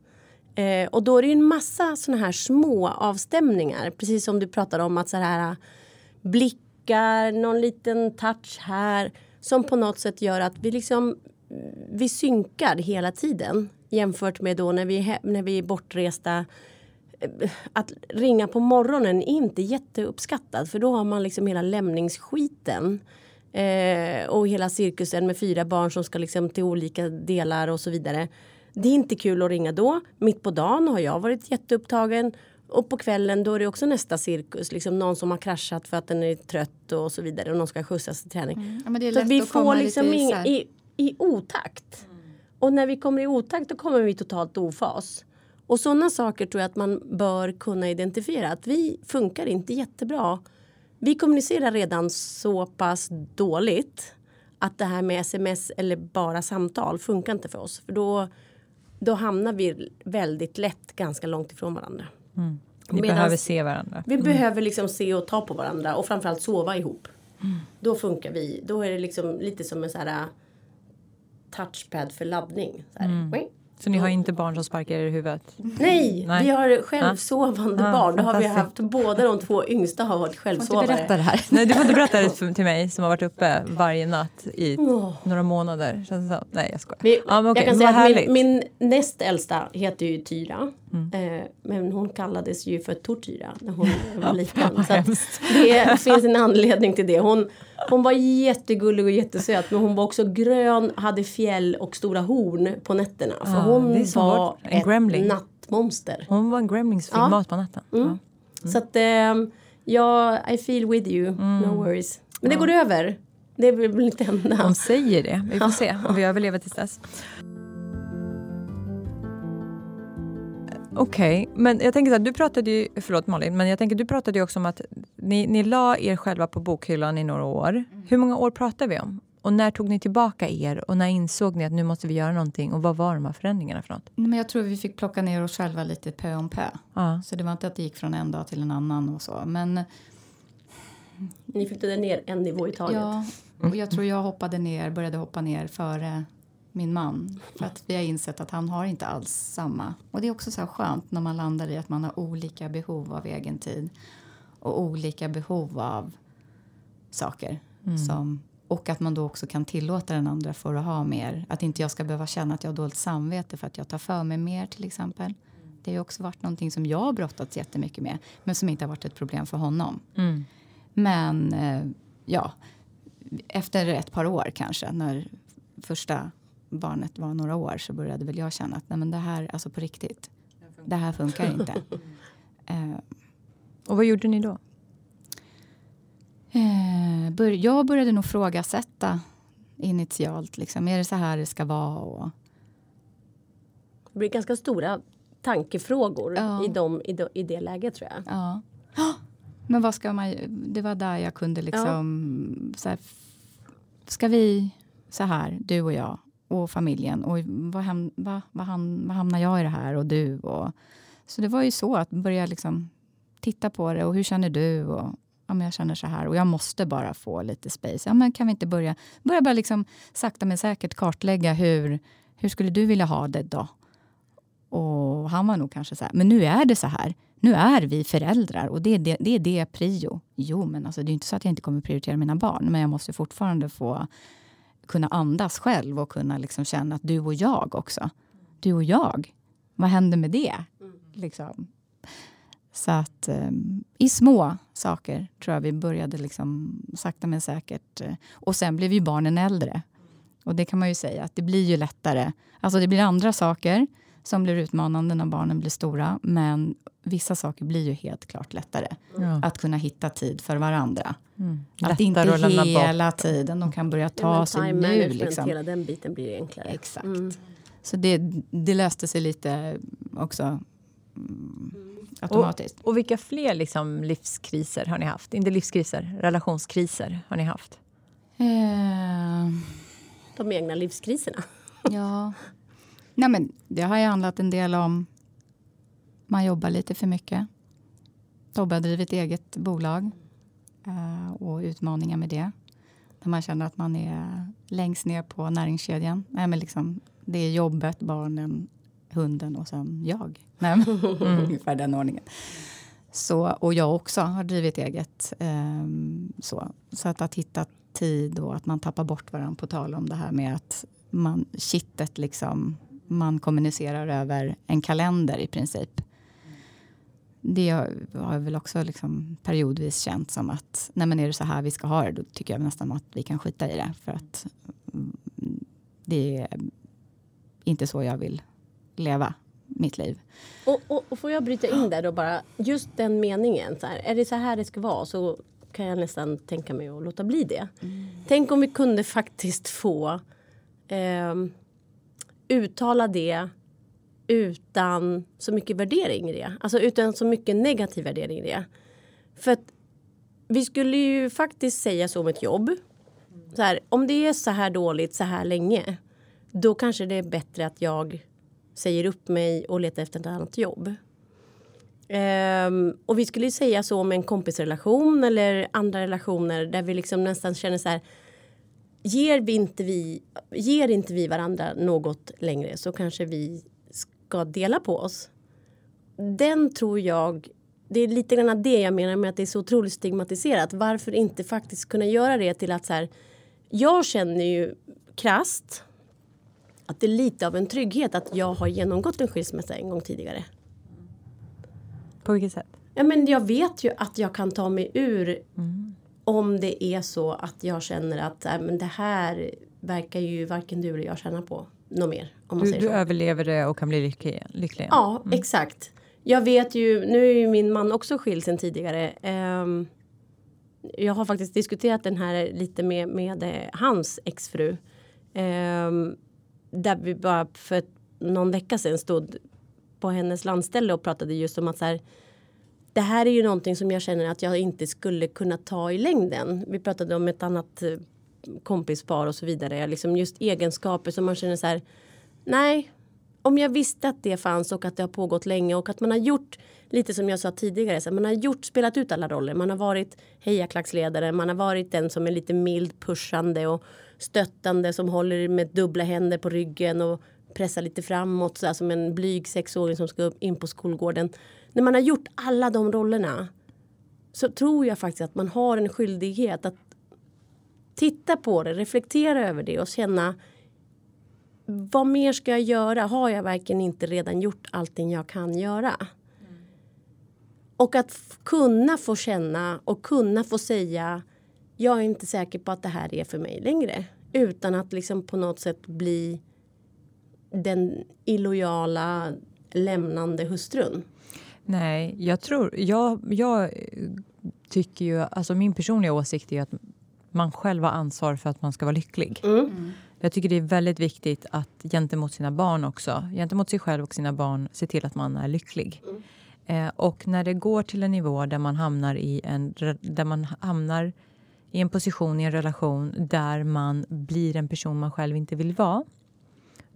Eh, och då är det ju en massa såna här små avstämningar. Precis som du pratade om att så här äh, blickar, någon liten touch här. Som på något sätt gör att vi liksom vi synkar hela tiden. Jämfört med då när vi är, när vi är bortresta att ringa på morgonen är inte jätteuppskattat för då har man liksom hela lämningsskiten. Eh, och hela cirkusen med fyra barn som ska liksom till olika delar och så vidare. Det är inte kul att ringa då. Mitt på dagen har jag varit jätteupptagen. Och på kvällen då är det också nästa cirkus. Liksom någon som har kraschat för att den är trött och så vidare. Och någon ska skjutsas till träning. Mm. Ja, så vi får liksom i, i, i, otakt. Mm. Och när vi kommer i otakt då kommer vi totalt ofas. Och sådana saker tror jag att man bör kunna identifiera. Att vi funkar inte jättebra. Vi kommunicerar redan så pass dåligt att det här med sms eller bara samtal funkar inte för oss. För då, då hamnar vi väldigt lätt ganska långt ifrån varandra. Mm. Vi Medans behöver se varandra. Vi mm. behöver liksom se och ta på varandra och framförallt sova ihop. Mm. Då funkar vi. Då är det liksom lite som en så här äh, touchpad för laddning. Så, mm. Så ni har inte barn som sparkar er i huvudet? Nej, Nej. vi har självsovande ah. barn. Då har vi haft båda de två yngsta har varit självsovare. Du berätta det här. Nej, du får inte berätta det till mig som har varit uppe varje natt i oh. några månader. Nej, jag skojar. Vi, ah, okay. Jag kan säga att min, min näst äldsta heter ju Tyra. Mm. Eh, men hon kallades ju för Tortyra när hon var liten. så det finns en anledning till det. Hon, hon var jättegullig och jättesöt men hon var också grön, hade fjäll och stora horn på nätterna. För ah, hon var ett gremling. nattmonster. Hon var en gremling som fick ja. mat på natten. Mm. Mm. Så att eh, ja, I feel with you, no mm. worries. Men det går över. Det blir inte hända. Hon säger det. Vi får se om vi överlever tills dess. Okej, okay. men jag tänker så här, du pratade ju, förlåt Malin, men jag tänker du pratade ju också om att ni, ni la er själva på bokhyllan i några år. Mm. Hur många år pratar vi om? Och när tog ni tillbaka er och när insåg ni att nu måste vi göra någonting och vad var de här förändringarna för något? Men jag tror vi fick plocka ner oss själva lite pö om pö. Ja. Så det var inte att det gick från en dag till en annan och så. Men... Ni fick det ner en nivå i taget? Ja, och jag tror jag hoppade ner, började hoppa ner före min man. För att vi har insett att han har inte alls samma. Och det är också så skönt när man landar i att man har olika behov av egen tid. Och olika behov av saker. Mm. Som, och att man då också kan tillåta den andra för att ha mer. Att inte jag ska behöva känna att jag har dåligt samvete för att jag tar för mig mer till exempel. Det har också varit någonting som jag har brottats jättemycket med. Men som inte har varit ett problem för honom. Mm. Men eh, ja, efter ett par år kanske när första barnet var några år så började väl jag känna att nej men det här, alltså på riktigt, det här funkar inte. uh, och vad gjorde ni då? Uh, bör, jag började nog frågasätta initialt. Liksom. Är det så här det ska vara? Och... Det blir ganska stora tankefrågor ja. i, dem, i, de, i det läget tror jag. Ja. Men vad ska man... Det var där jag kunde liksom... Ja. Så här, ska vi så här, du och jag, och familjen. Och vad, hem, vad, vad, ham, vad hamnar jag i det här och du? Och, så det var ju så att börja liksom titta på det och hur känner du? Och, ja, men jag känner så här och jag måste bara få lite space. Ja, men kan vi inte börja, börja bara liksom sakta men säkert kartlägga hur, hur skulle du vilja ha det då? Och han var nog kanske så här, men nu är det så här. Nu är vi föräldrar och det är det, det, är det prio. Jo, men alltså, det är inte så att jag inte kommer prioritera mina barn, men jag måste fortfarande få kunna andas själv och kunna liksom känna att du och jag också. Du och jag, vad händer med det? Liksom. Så att um, i små saker tror jag vi började liksom sakta men säkert. Uh, och sen blev ju barnen äldre. Och det kan man ju säga att det blir ju lättare. Alltså det blir andra saker som blir utmanande när barnen blir stora. Men vissa saker blir ju helt klart lättare. Mm. Att kunna hitta tid för varandra. Mm. Att inte att hela tiden de kan börja ta ja, sig nu. Liksom. Hela den biten blir enklare. Exakt. Mm. Så det, det löste sig lite också mm, automatiskt. Och, och, vilka fler liksom livskriser har ni haft? Inte livskriser, relationskriser har ni haft? Eh. De egna livskriserna. ja. Nej, men det har ju handlat en del om man jobbar lite för mycket. Tobbe har drivit eget bolag uh, och utmaningar med det. När man känner att man är längst ner på näringskedjan. Nej, men liksom, det är jobbet, barnen, hunden och sen jag. Nej, mm. Ungefär den ordningen. Så, och jag också har drivit eget. Um, så. så att, att hitta tid och att man tappar bort varandra på tal om det här med att man kittet liksom man kommunicerar över en kalender i princip. Det har jag väl också liksom periodvis känt som att nej men är det så här vi ska ha det då tycker jag nästan att vi kan skita i det. För att det är inte så jag vill leva mitt liv. Och, och, och, får jag bryta in där då bara, just den meningen, så här, är det så här det ska vara så kan jag nästan tänka mig att låta bli det. Mm. Tänk om vi kunde faktiskt få eh, uttala det utan så mycket värdering i det. Alltså utan så mycket negativ värdering i det. För att vi skulle ju faktiskt säga så om ett jobb. Så här, om det är så här dåligt så här länge. Då kanske det är bättre att jag säger upp mig och letar efter ett annat jobb. Um, och vi skulle säga så om en kompisrelation eller andra relationer där vi liksom nästan känner så här. Ger, vi inte vi, ger inte vi varandra något längre så kanske vi ska dela på oss. Den tror jag, det är lite grann det jag menar med att det är så otroligt stigmatiserat. Varför inte faktiskt kunna göra det till att så här. Jag känner ju krast att det är lite av en trygghet att jag har genomgått en skilsmässa en gång tidigare. På vilket sätt? Ja, men jag vet ju att jag kan ta mig ur mm. Om det är så att jag känner att äh, men det här verkar ju varken du eller jag känna på något mer. Om man du säger du så. överlever det och kan bli lycklig, lycklig Ja, mm. exakt. Jag vet ju, nu är ju min man också skild sen tidigare. Um, jag har faktiskt diskuterat den här lite med, med eh, hans exfru. Um, där vi bara för någon vecka sedan stod på hennes landställe och pratade just om att så här, det här är ju någonting som jag känner att jag inte skulle kunna ta i längden. Vi pratade om ett annat eh, kompispar och så vidare. Liksom just egenskaper som man känner så här. Nej, om jag visste att det fanns och att det har pågått länge och att man har gjort lite som jag sa tidigare. Så man har gjort, spelat ut alla roller. Man har varit hejaklacksledare. Man har varit den som är lite mild pushande och stöttande som håller med dubbla händer på ryggen och pressar lite framåt så som en blyg sexåring som ska upp in på skolgården. När man har gjort alla de rollerna så tror jag faktiskt att man har en skyldighet att titta på det, reflektera över det och känna vad mer ska jag göra? Har jag verkligen inte redan gjort allting jag kan göra? Mm. Och att kunna få känna och kunna få säga jag är inte säker på att det här är för mig längre. Utan att liksom på något sätt bli den illojala lämnande hustrun. Nej, jag tror, jag, jag tycker ju, alltså min personliga åsikt är att man själv har ansvar för att man ska vara lycklig. Mm. mm. Jag tycker det är väldigt viktigt att gentemot sina barn också, gentemot sig själv och sina barn, se till att man är lycklig. Mm. Eh, och när det går till en nivå där man hamnar i en, där man hamnar i en position i en relation där man blir en person man själv inte vill vara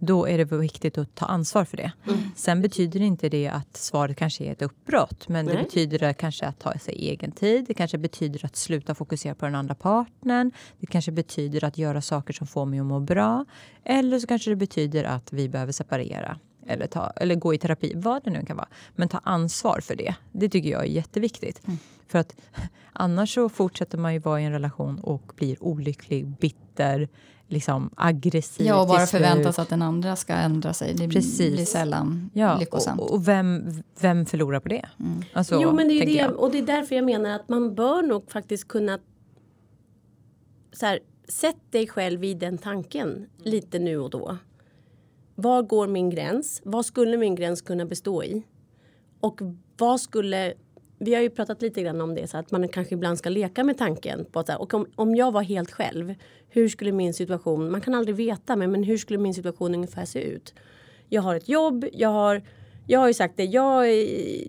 då är det viktigt att ta ansvar för det. Mm. Sen betyder inte det att svaret kanske är ett uppbrott. Men Nej. det betyder kanske att ta sig egen tid. Det kanske betyder att sluta fokusera på den andra partnern. Det kanske betyder att göra saker som får mig att må bra. Eller så kanske det betyder att vi behöver separera. Eller, ta, eller gå i terapi, vad det nu kan vara. Men ta ansvar för det. Det tycker jag är jätteviktigt. Mm. För att annars så fortsätter man ju vara i en relation och blir olycklig, bitter, liksom aggressiv. Ja, och bara förväntas att den andra ska ändra sig. Det Precis. blir sällan ja, lyckosamt. Och, och vem, vem förlorar på det? Mm. Alltså, jo, men det är det, och det är därför jag menar att man bör nog faktiskt kunna så här, Sätt dig själv i den tanken lite nu och då. Var går min gräns? Vad skulle min gräns kunna bestå i? Och vad skulle vi har ju pratat lite grann om det så att man kanske ibland ska leka med tanken på att och om, om jag var helt själv. Hur skulle min situation, man kan aldrig veta men, men hur skulle min situation ungefär se ut? Jag har ett jobb, jag har, jag har ju sagt det, jag,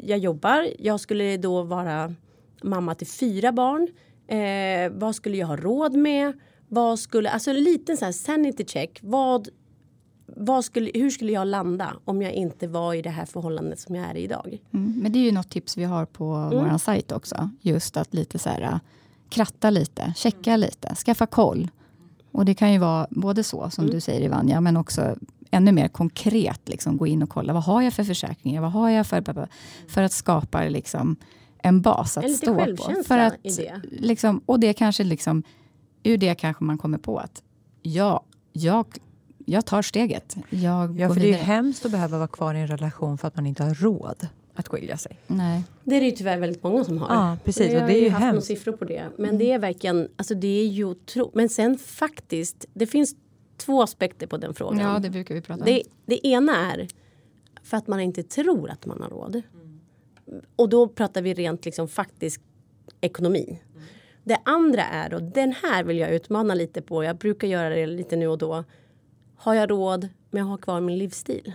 jag jobbar, jag skulle då vara mamma till fyra barn. Eh, vad skulle jag ha råd med? Vad skulle, alltså en liten så här sanity check. Vad vad skulle, hur skulle jag landa om jag inte var i det här förhållandet som jag är i idag? Mm, men det är ju något tips vi har på mm. vår sajt också. Just att lite så här, äh, kratta lite, checka mm. lite, skaffa koll. Och det kan ju vara både så som mm. du säger Ivanja, men också ännu mer konkret. Liksom, gå in och kolla, vad har jag för försäkringar? Vad har jag för... För att skapa liksom, en bas att en stå på. För att, det. Liksom, och det kanske liksom, ur det kanske man kommer på att ja, jag jag tar steget. Jag ja, för det är hemskt att behöva vara kvar i en relation för att man inte har råd att skilja sig. Nej. Det är det ju tyvärr väldigt många som har. Ja, precis. Jag och det är ju haft hemskt. siffror på det. Men mm. det är verkligen, alltså det är ju otro... Men sen faktiskt, det finns två aspekter på den frågan. Ja, det brukar vi prata om. Det, det ena är för att man inte tror att man har råd. Och då pratar vi rent liksom faktisk ekonomi. Det andra är då, den här vill jag utmana lite på. Jag brukar göra det lite nu och då. Har jag råd med att ha kvar min livsstil?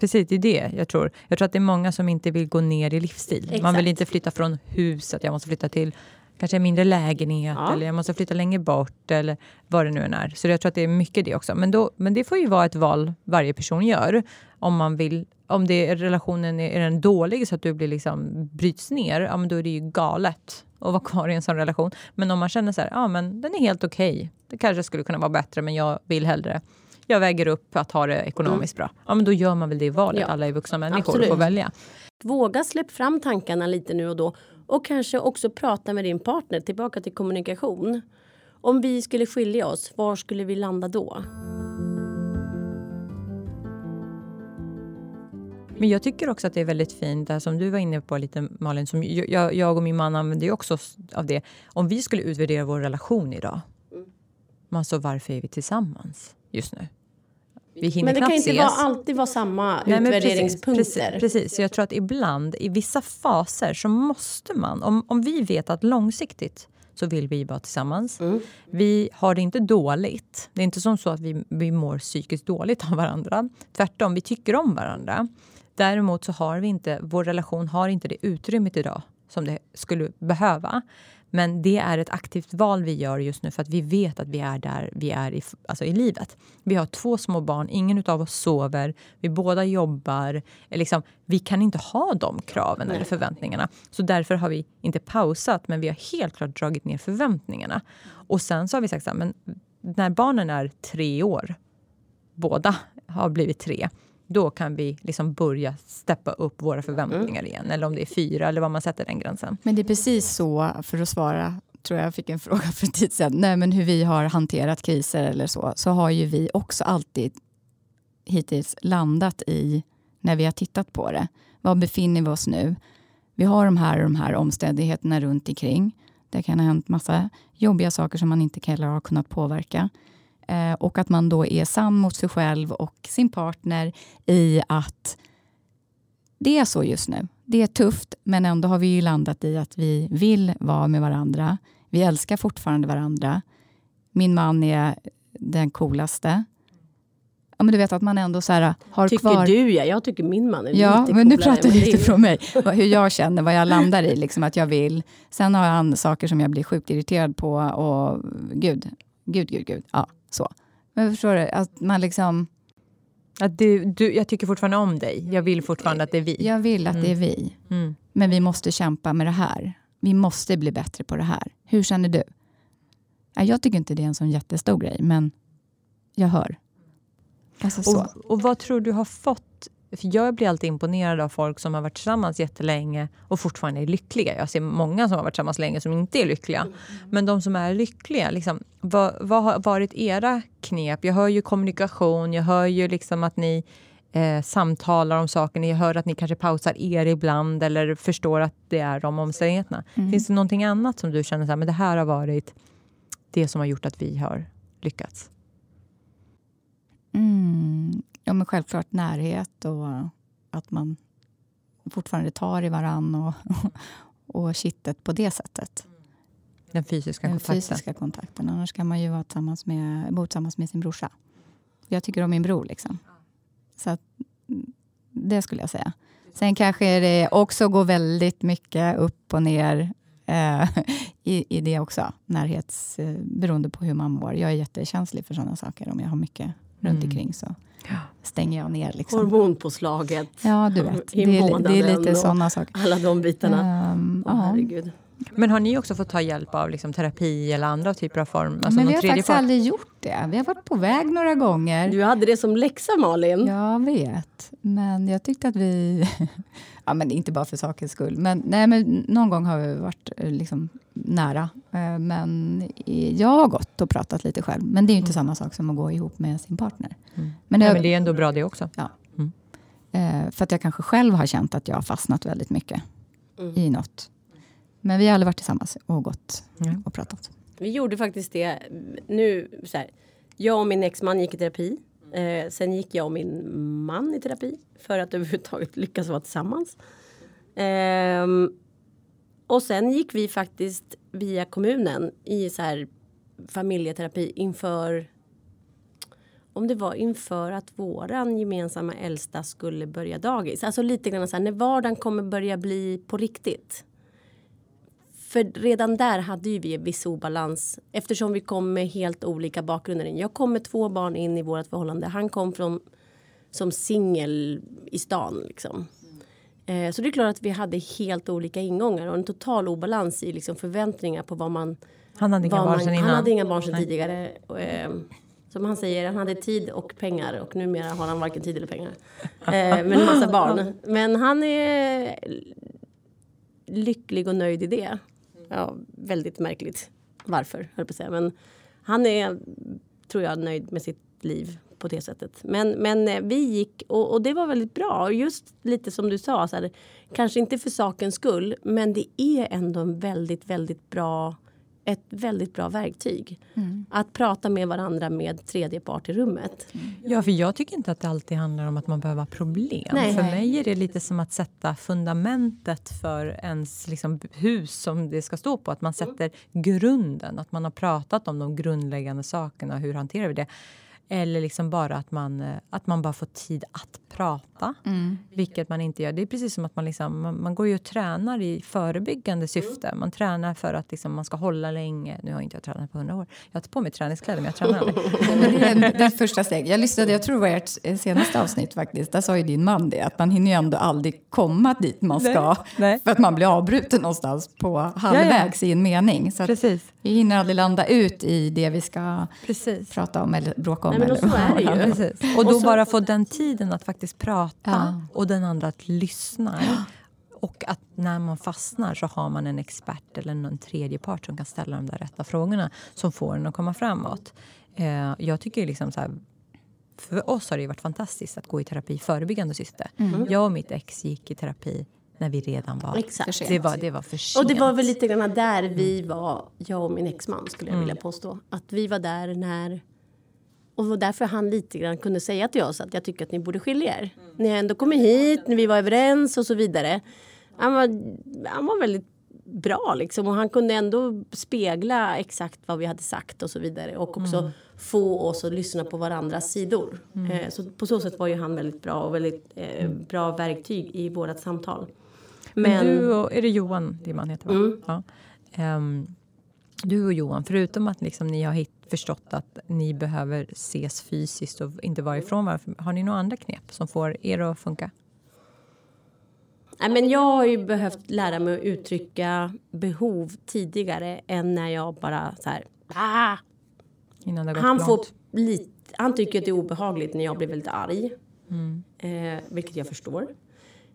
Precis, det är det jag tror. Jag tror att det är många som inte vill gå ner i livsstil. Exakt. Man vill inte flytta från huset, jag måste flytta till kanske en mindre lägenhet Ja. eller jag måste flytta längre bort eller vad det nu än är. Så jag tror att det är mycket det också. Men, då, men det får ju vara ett val varje person gör. Om man vill, om det relationen är, är den dålig så att du blir liksom bryts ner, ja men då är det ju galet att vara kvar i en sån relation. Men om man känner så här, ja men den är helt okej. Det kanske skulle kunna vara bättre men jag vill hellre jag väger upp att ha det ekonomiskt bra. Ja, men då gör man väl det valet. Ja. Alla är vuxna människor och Absolut. får välja. Våga släpp fram tankarna lite nu och då. Och kanske också prata med din partner. Tillbaka till kommunikation. Om vi skulle skilja oss, var skulle vi landa då? Men jag tycker också att det är väldigt fint, det här som du var inne på lite Malin, som jag, jag och min man använder ju också av det. Om vi skulle utvärdera vår relation idag, men alltså varför är vi tillsammans just nu? Vi hinner Men det kan inte vara, alltid vara samma Nej, utvärderingspunkter. Precis, precis, precis. Jag tror att ibland, i vissa faser, så måste man... Om, om vi vet att långsiktigt så vill vi vara tillsammans. Mm. Vi har det inte dåligt. Det är inte som så att vi, vi mår psykiskt dåligt av varandra. Tvärtom, vi tycker om varandra. Däremot så har vi inte, vår relation har inte det utrymmet idag som det skulle behöva. Men det är ett aktivt val vi gör just nu för att vi vet att vi är där vi är i, alltså i livet. Vi har två små barn, ingen av oss sover, vi båda jobbar. Liksom, vi kan inte ha de kraven eller förväntningarna. Så därför har vi inte pausat, men vi har helt klart dragit ner förväntningarna. Och sen så har vi sagt så här, men när barnen är tre år, båda har blivit tre, då kan vi liksom börja steppa upp våra förväntningar igen. Eller om det är fyra, eller vad man sätter den gränsen. Men det är precis så, för att svara, tror jag fick en fråga för en tid sedan, nej men hur vi har hanterat kriser eller så, så har ju vi också alltid hittills landat i, när vi har tittat på det, var befinner vi oss nu? Vi har de här och de här omständigheterna runt omkring. Det kan ha hänt massa jobbiga saker som man inte heller har kunnat påverka. Eh, och att man då är sann mot sig själv och sin partner i att det är så just nu. Det är tufft, men ändå har vi ju landat i att vi vill vara med varandra. Vi älskar fortfarande varandra. Min man är den coolaste. Ja, men du vet att man ändå så här, har Tycker kvar... du ja, jag tycker min man är Ja, lite men nu pratar jag men det är lite ju- från mig. Hur jag känner, vad jag landar i. Liksom, att jag vill. Sen har han saker som jag blir sjukt irriterad på. Och gud, gud, gud, gud. Ja, så. Men förstår du? Att man liksom... Att du, du, jag tycker fortfarande om dig. Jag vill fortfarande att det är vi. Jag vill att det är vi. Mm. Men vi måste kämpa med det här. Vi måste bli bättre på det här. Hur känner du? Ja, jag tycker inte det är en sån jättestor grej, men jag hör. Alltså så. Och, och vad tror du har fått... För jag blir alltid imponerad av folk som har varit tillsammans jättelänge och fortfarande är lyckliga. Jag ser många som har varit tillsammans länge som inte är lyckliga. Men de som är lyckliga, liksom, vad, vad har varit era knep? Jag hör ju kommunikation, jag hör ju liksom att ni eh, samtalar om saker. Jag hör att ni kanske pausar er ibland eller förstår att det är de omständigheterna. Mm. Finns det någonting annat som du känner så här, men det här har varit det som har gjort att vi har lyckats? Mm. Ja, men självklart närhet och att man fortfarande tar i varann och, och kittet på det sättet. Den fysiska Den kontakten. fysiska kontakten. Annars kan man ju vara tillsammans med, bo tillsammans med sin brorsa. Jag tycker om min bror. Liksom. Så att, mm, det skulle jag säga. Sen kanske det också går väldigt mycket upp och ner eh, i, i det också. Närhets, eh, beroende på hur man mår. Jag är jättekänslig för sådana saker. Om jag har mycket runt Mm. omkring så stänger jag ner. Liksom. Hormonpåslaget. Ja, du vet. I Det är, det är lite sådana saker. Alla de bitarna. Ehm, Åh, ja. herregud. Men har ni också fått ta hjälp av liksom, terapi eller andra typer av form? Alltså Men vi har faktiskt part? aldrig gjort det. Vi har varit på väg några gånger. Du hade det som läxa Malin. Jag vet, men jag tyckte att vi... ja, men inte bara för sakens skull. Men, nej, men någon gång har vi varit eh, liksom, nära. Eh, Men jag har gått och pratat lite själv. Men det är ju inte samma sak som att gå ihop med sin partner. Mm. Men, Nej, jag, men det är ändå bra det också. eh, för att jag kanske själv har känt att jag har fastnat väldigt mycket Mm. i något. Men vi har aldrig varit tillsammans och gått Mm. och pratat. Vi gjorde faktiskt det nu. Så här, jag och min exman gick i terapi. Eh, sen gick jag och min man i terapi för att överhuvudtaget lyckas vara tillsammans. Eh, och sen gick vi faktiskt via kommunen i så här familjeterapi inför om det var inför att våran gemensamma äldsta skulle börja dagis. Alltså lite grann så här, när vardagen kommer börja bli på riktigt. För redan där hade ju vi en viss obalans eftersom vi kom med helt olika bakgrunder. Jag kom med två barn in i vårt förhållande. Han kom från som singel i stan liksom. Eh, så det är klart att vi hade helt olika ingångar och en total obalans i liksom förväntningar på vad man... Han hade inga barn sedan innan? Han hade inga barn sedan tidigare. Eh, som han säger, han hade tid och pengar och numera har han varken tid eller pengar. Eh, men en massa barn. Men han är lycklig och nöjd i det. Ja, väldigt märkligt varför, höll på att säga. Men han är, tror jag, nöjd med sitt liv på det sättet. Men, men eh, vi gick och, och det var väldigt bra. Just lite som du sa, så här, kanske inte för sakens skull, men det är ändå en väldigt, väldigt bra ett väldigt bra verktyg. Mm. Att prata med varandra med tredje part i rummet. Mm. Ja, för jag tycker inte att det alltid handlar om att man behöver ha problem. Nej. För mig är det lite som att sätta fundamentet för ens liksom, hus som det ska stå på. Att man sätter grunden, att man har pratat om de grundläggande sakerna. Hur hanterar vi det? Eller liksom bara att man, eh, att man bara får tid att prata. Mm. Vilket man inte gör. Det är precis som att man, liksom, man, man går ju och tränar i förebyggande syfte. Man tränar för att liksom, man ska hålla länge. Nu har inte jag tränat på hundra år. Jag har inte på mig träningskläder men jag tränar aldrig. det, är, det är första steg. Jag lyssnade, jag tror det var ert senaste avsnitt faktiskt. Där sa ju din man det. Att man hinner ju ändå aldrig komma dit man ska. Nej. För att man blir avbruten någonstans på halvvägs ja, ja. i en mening. Så precis. vi hinner aldrig landa ut i det vi ska precis. prata om eller bråka om Nej, men så är det ju. Och då bara få den tiden att faktiskt prata ja. och den andra att lyssna. Och att när man fastnar så har man en expert eller någon tredje part som kan ställa de där rätta frågorna som får en att komma framåt. Eh, jag tycker liksom så här, för oss har det varit fantastiskt att gå i terapi i förebyggande syfte. Mm. Jag och mitt ex gick i terapi när vi redan var Exakt. Det var, det var för sent. Och det var väl lite grann där vi var, jag och min exman skulle jag mm. vilja påstå. Att vi var där när och därför han lite grann kunde säga till oss att jag tycker att ni borde skilja er. Mm. Ni har ändå kommit hit, när vi var överens och så vidare. Han var, han var väldigt bra liksom och han kunde ändå spegla exakt vad vi hade sagt och så vidare. Och också mm. få oss att lyssna på varandras sidor. Mm. Eh, så på så sätt var ju han väldigt bra och väldigt eh, bra verktyg i vårat samtal. Men, Men du och, är det Johan din man heter va? Mm. Ja. Um, du och Johan, förutom att liksom ni har hit, förstått att ni behöver ses fysiskt och inte vara ifrån varandra, har ni några andra knep som får er att funka? Nej, men jag har ju behövt lära mig att uttrycka behov tidigare än när jag bara så här... Ah! Han, får lite, han tycker att det är obehagligt när jag blir väldigt arg. Mm. Eh, vilket jag förstår.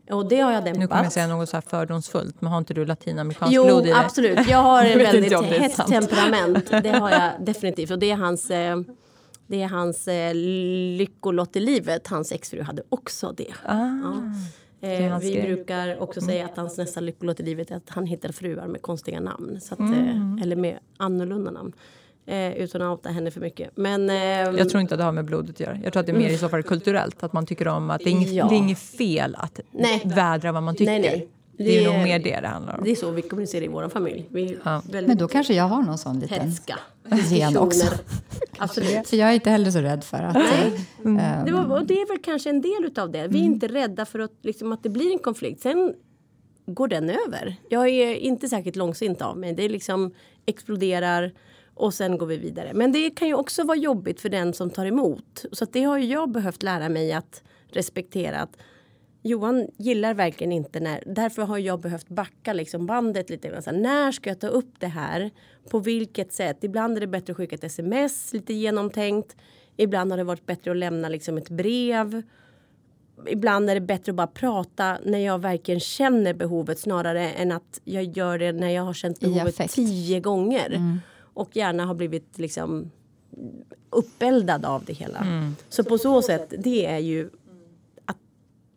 Och det har jag dämpat. Nu kommer jag säga något så här fördomsfullt, men har inte du latinamerikanskt blod i dig? Jo, absolut. Jag har en väldigt hett temperament. Det har jag definitivt. Och det är hans, eh, det är hans eh, lyckolott i livet. Hans exfru hade också det. Ah, ja. eh, vi brukar också säga att hans nästa lyckolott i livet är att han hittar fruar med konstiga namn. Så att, mm. eh, eller med annorlunda namn. Eh, utan att outa henne för mycket. Men, eh, jag tror inte att det har med blodet att göra. Jag tror att det är mer i så fall kulturellt. Att man tycker om att det är inget, ja. det är inget fel att nej. vädra vad man tycker. Nej, nej. Det, det är, nog mer det det handlar om. Det är så vi kommunicerar i vår familj. Vi ja. Men då kanske jag har någon sån liten hetska gen också. Absolut. För jag är inte heller så rädd för att... Mm. det, var, och det är väl kanske en del av det. Vi är mm. inte rädda för att, liksom, att det blir en konflikt. Sen går den över. Jag är inte särskilt långsint av mig. Det är liksom exploderar och sen går vi vidare. Men det kan ju också vara jobbigt för den som tar emot. Så det har jag behövt lära mig att respektera. Att Johan gillar verkligen inte när... Därför har jag behövt backa liksom bandet lite grann. Så när ska jag ta upp det här? På vilket sätt? Ibland är det bättre att skicka ett sms, lite genomtänkt. Ibland har det varit bättre att lämna liksom ett brev. Ibland är det bättre att bara prata när jag verkligen känner behovet snarare än att jag gör det när jag har känt behovet tio gånger. Mm och gärna har blivit liksom uppeldad av det hela. Mm. Så på så sätt, det är ju att,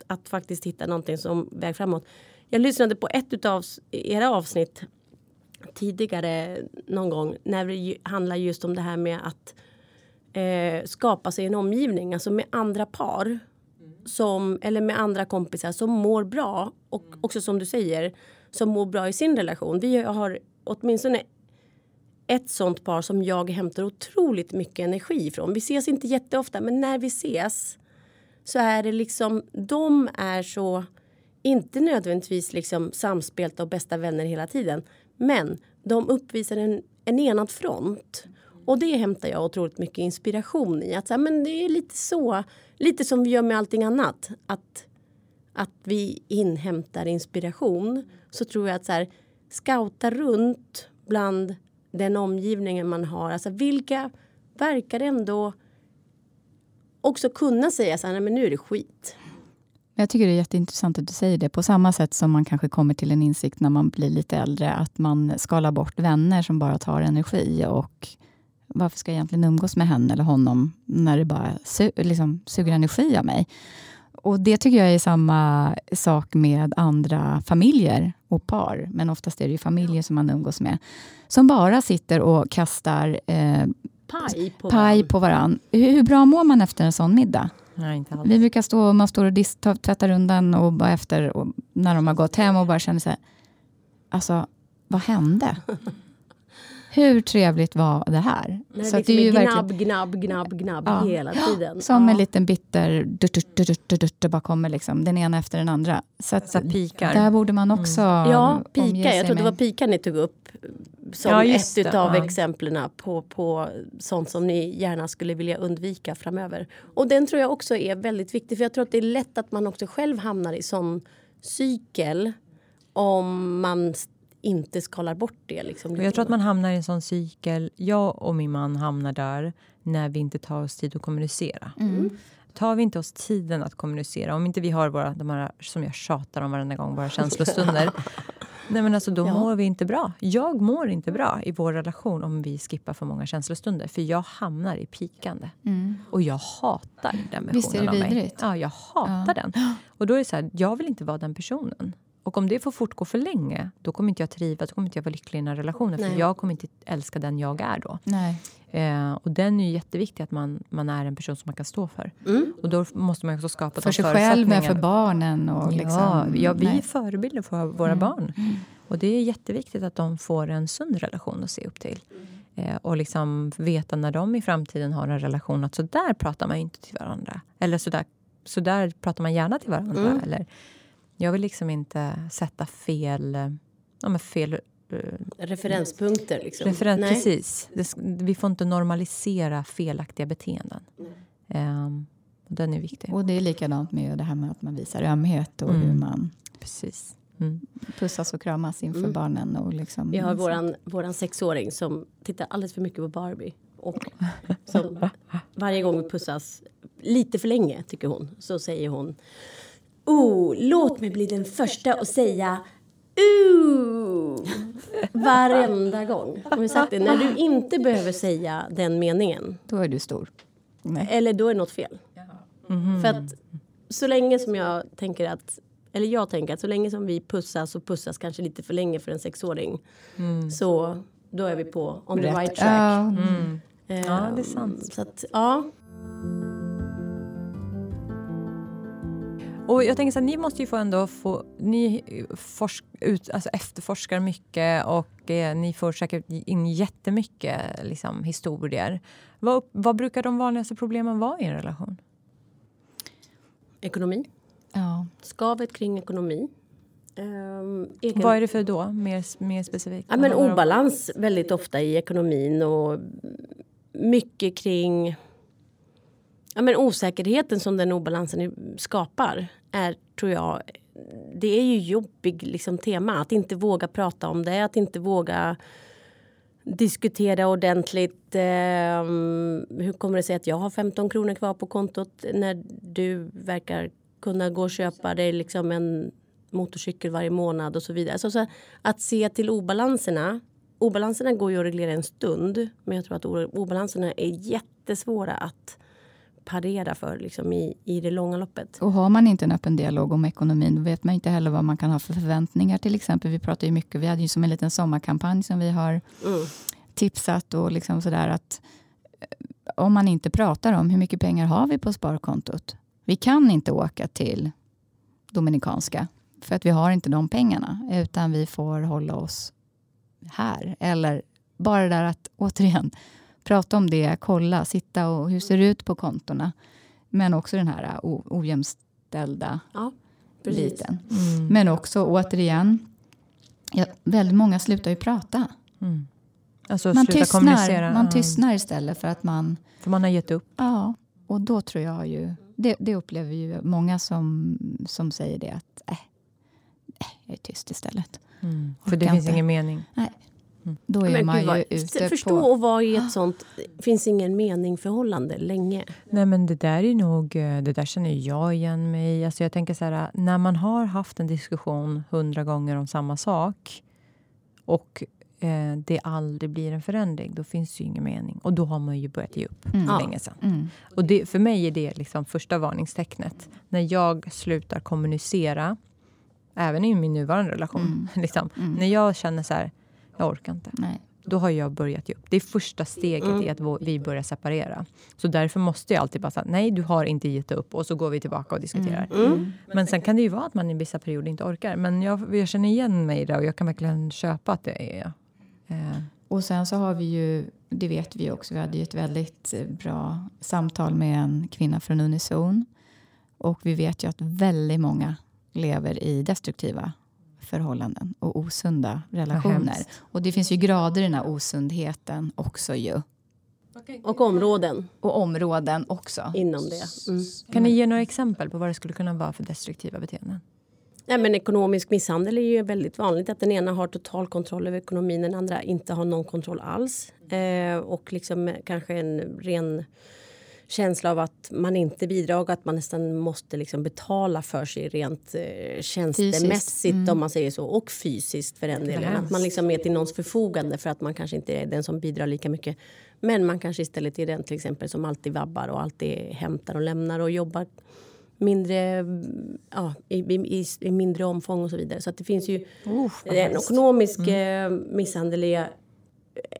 att faktiskt hitta någonting som väg framåt. Jag lyssnade på ett av era avsnitt tidigare någon gång när det handlar just om det här med att eh, skapa sig en omgivning, alltså med andra par som, eller med andra kompisar som mår bra och också som du säger som mår bra i sin relation. Vi har åtminstone ett sånt par som jag hämtar otroligt mycket energi ifrån. Vi ses inte jätteofta men när vi ses så är det liksom, de är så, inte nödvändigtvis liksom samspelta och bästa vänner hela tiden. Men de uppvisar en, en enad front. Och det hämtar jag otroligt mycket inspiration i. Att så här, men det är lite så, lite som vi gör med allting annat. Att, att vi inhämtar inspiration. Så tror jag att så här, scouta runt bland den omgivningen man har. Alltså vilka verkar ändå också kunna säga så här, nej men nu är det skit. Jag tycker det är jätteintressant att du säger det. På samma sätt som man kanske kommer till en insikt när man blir lite äldre, att man skalar bort vänner som bara tar energi. Och varför ska jag egentligen umgås med henne eller honom när det bara su liksom, suger energi av mig? Och Det tycker jag är samma sak med andra familjer och par. Men oftast är det ju familjer som man umgås med. Som bara sitter och kastar eh, Paj på paj på varann. Hur, hur bra mår man efter en sån middag? Nej, inte alls. Vi brukar stå, man står och tvättar undan och bara efter, och när de har gått hem och bara känner här, alltså vad hände? Hur trevligt var det här? Det Så att liksom är verkligen- gnabb, gnabb, gnabb, gnabb Ja. hela tiden. Som ja. en liten bitter dutt, dutt, dutt, dutt, dutt, dutt, det bara kommer liksom, den ena efter den andra. Så att Så här pikar. där borde man också Ja, omge pika. Jag tror det var pika ni tog upp som Ja, just ett det. av Ja. exemplen på, på sånt som ni gärna skulle vilja undvika framöver. Och den tror jag också är väldigt viktig för jag tror att det är lätt att man också själv hamnar i sån cykel om man inte skalar bort det. Liksom, jag tror att man hamnar i en sån cykel. Jag och min man hamnar där när vi inte tar oss tid att kommunicera. Mm. Tar vi inte oss tiden att kommunicera, om inte vi har våra, de här som jag tjatar om varenda gång, våra känslostunder. nej men alltså då Ja. mår vi inte bra. Jag mår inte bra i vår relation om vi skippar för många känslostunder. För jag hamnar i pikande. Mm. Och jag hatar den Visst är det versionen av mig. vidrigt? Ja, jag hatar den. Och då är det så här, jag vill inte vara den personen. Och om det får fortgå för länge, då kommer inte jag trivas, då kommer inte jag vara lycklig i den här relationen. För Nej. jag kommer inte älska den jag är då. Eh, och den är ju jätteviktig, att man, man är en person som man kan stå för. Mm. Och då måste man också skapa För sig själv, men för barnen och liksom... Ja, ja, vi är nej. förebilder för våra barn. Och det är jätteviktigt att de får en sund relation att se upp till. Eh, och liksom veta när de i framtiden har en relation att så där pratar man inte till varandra. Eller så där, så där pratar man gärna till varandra. Mm. Eller, jag vill liksom inte sätta fel, ja, men fel eh, Referenspunkter. Liksom. referens. Nej. Precis. Det, vi får inte normalisera felaktiga beteenden. Och den är viktig. Och det är likadant med det här med att man visar ömhet och Mm. hur man Precis. Mm. pussas och kramas inför Mm. barnen. Och liksom, Vi har våran, våran sexåring som tittar alldeles för mycket på Barbie. Och som varje gång vi pussas, lite för länge tycker hon, så säger hon Oh, låt mig bli den första att säga Ooh! Varenda gång. Har vi sagt det? När du inte behöver säga den meningen, Då är du stor. Nej. eller då är något fel. För att så länge som jag tänker att eller jag tänker att så länge som vi pussas och pussas kanske lite för länge för en sexåring så då är vi på on the right track. Ja, Mm. Ehm, Ja, det är sant. Så att, ja. Och jag tänker så här, ni måste ju få ändå få... Ni forsk, ut, alltså efterforskar mycket och eh, ni får säkert in jättemycket liksom, historier. Vad, vad brukar de vanligaste problemen vara i en relation? Ekonomi. ja. Skavet kring ekonomi. Ehm, egen, Vad är det för då? Mer, mer specifikt? ja, men obalans väldigt ofta i ekonomin och mycket kring ja, men osäkerheten som den obalansen skapar är, tror jag, det är ju jobbig liksom, tema. Att inte våga prata om det, att inte våga diskutera ordentligt. Eh, hur kommer det sig att jag har 15 kronor kvar på kontot när du verkar kunna gå och köpa dig liksom en motorcykel varje månad och så vidare. Så, så att se till obalanserna. Obalanserna går ju att reglera en stund men jag tror att obalanserna är jättesvåra att parera för liksom, i, i det långa loppet. Och har man inte en öppen dialog om ekonomin, då vet man inte heller vad man kan ha för förväntningar. Till exempel, vi pratar ju mycket, vi hade ju som en liten sommarkampanj som vi har Mm. tipsat och liksom sådär att eh, om man inte pratar om hur mycket pengar har vi på sparkontot. Vi kan inte åka till Dominikanska för att vi har inte de pengarna utan vi får hålla oss här. Eller bara det där att återigen prata om det, kolla, sitta och hur ser det ut på kontona. Men också den här ojämställda ja, biten. Mm. Men också återigen, ja, väldigt många slutar ju prata. Mm. Alltså man, tystnar, man tystnar istället för att man... För man har gett upp? Ja, och då tror jag ju... Det, det upplever ju många som, som säger det att äh, äh, jag är tyst istället. Mm. För det finns inte. ingen mening? Nej. Mm. Då är Men man ju vad, ute förstå på... och vara i ett sånt finns ingen mening förhållande länge. Nej men det där är nog, eh, det där känner jag igen mig i. Alltså jag tänker så här, när man har haft en diskussion hundra gånger om samma sak och eh, det aldrig blir en förändring, då finns det ju ingen mening. Och då har man ju börjat ge upp mm. för länge sedan. Mm. Och det, för mig är det liksom första varningstecknet. När jag slutar kommunicera, även i min nuvarande relation. Mm. Liksom, mm. när jag känner så här, jag orkar inte. Nej. Då har jag börjat ge upp. Det är första steget mm. i att vi börjar separera. Så därför måste jag alltid bara säga nej, du har inte gett upp. Och så går vi tillbaka och diskuterar. Mm. Mm. Men sen kan det ju vara att man i vissa perioder inte orkar. Men jag, jag känner igen mig i det och jag kan verkligen köpa att det är Eh. Och sen så har vi ju, det vet vi också, vi hade ju ett väldigt eh, bra samtal med en kvinna från Unizon. Och vi vet ju att väldigt många lever i destruktiva förhållanden och osunda relationer. Och det finns ju grader i den här osundheten också ju. Och områden. Och områden också. Inom det. Mm. Kan ni ge några exempel på vad det skulle kunna vara för destruktiva beteenden? Nej, men ekonomisk misshandel är ju väldigt vanligt. Att den ena har total kontroll över ekonomin, den andra inte har någon kontroll alls. Eh, och liksom kanske en ren känsla av att man inte bidrar och att man nästan måste liksom betala för sig rent eh, tjänstemässigt mm. om man säger så. Och fysiskt för den delen. Att man liksom är till någons förfogande för att man kanske inte är den som bidrar lika mycket. Men man kanske istället är den till exempel som alltid vabbar och alltid hämtar och lämnar och jobbar mindre, ja, i, i, i, mindre omfång och så vidare. Så att det finns ju... Oh, en ekonomisk mm. Eh, misshandel är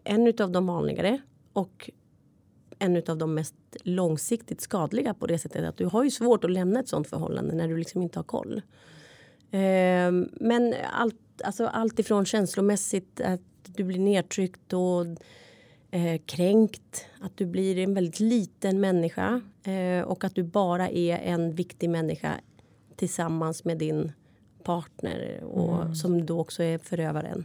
en av de vanligare och en av de mest långsiktigt skadliga på det sättet att du har ju svårt att lämna ett sånt förhållande när du liksom inte har koll. Eh, men allt, alltså allt ifrån känslomässigt att du blir nedtryckt och eh, kränkt. Att du blir en väldigt liten människa eh, och att du bara är en viktig människa tillsammans med din partner och mm. som då också är förövaren.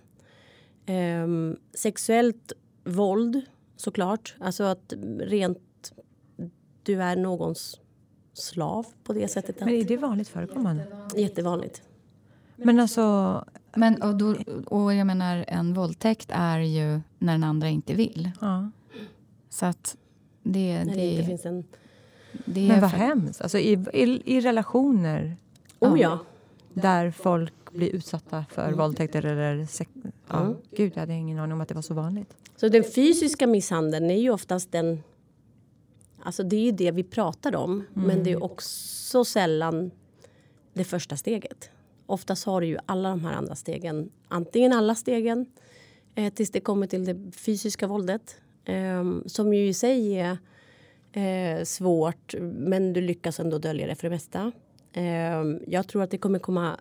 Eh, sexuellt våld såklart. Alltså att rent du är någons slav på det sättet. Att, Men är det vanligt förekommande? Jättevanligt. Men alltså... Men, och, då, och jag menar, en våldtäkt är ju när den andra inte vill. Ja. Så att det... När det, det inte finns en... Det men vad för... hemskt. Alltså i, i, i relationer oh, ja. där folk blir utsatta för mm. våldtäkter eller sex... Ja, mm. Gud, jag hade ingen aning om att det var så vanligt. Så den fysiska misshandeln är ju oftast den... Alltså det är ju det vi pratar om, mm. men det är också sällan det första steget oftast har du ju alla de här andra stegen. Antingen alla stegen eh, tills det kommer till det fysiska våldet eh, som ju i sig är eh, svårt men du lyckas ändå dölja det för det mesta. Ehm, jag tror att det kommer komma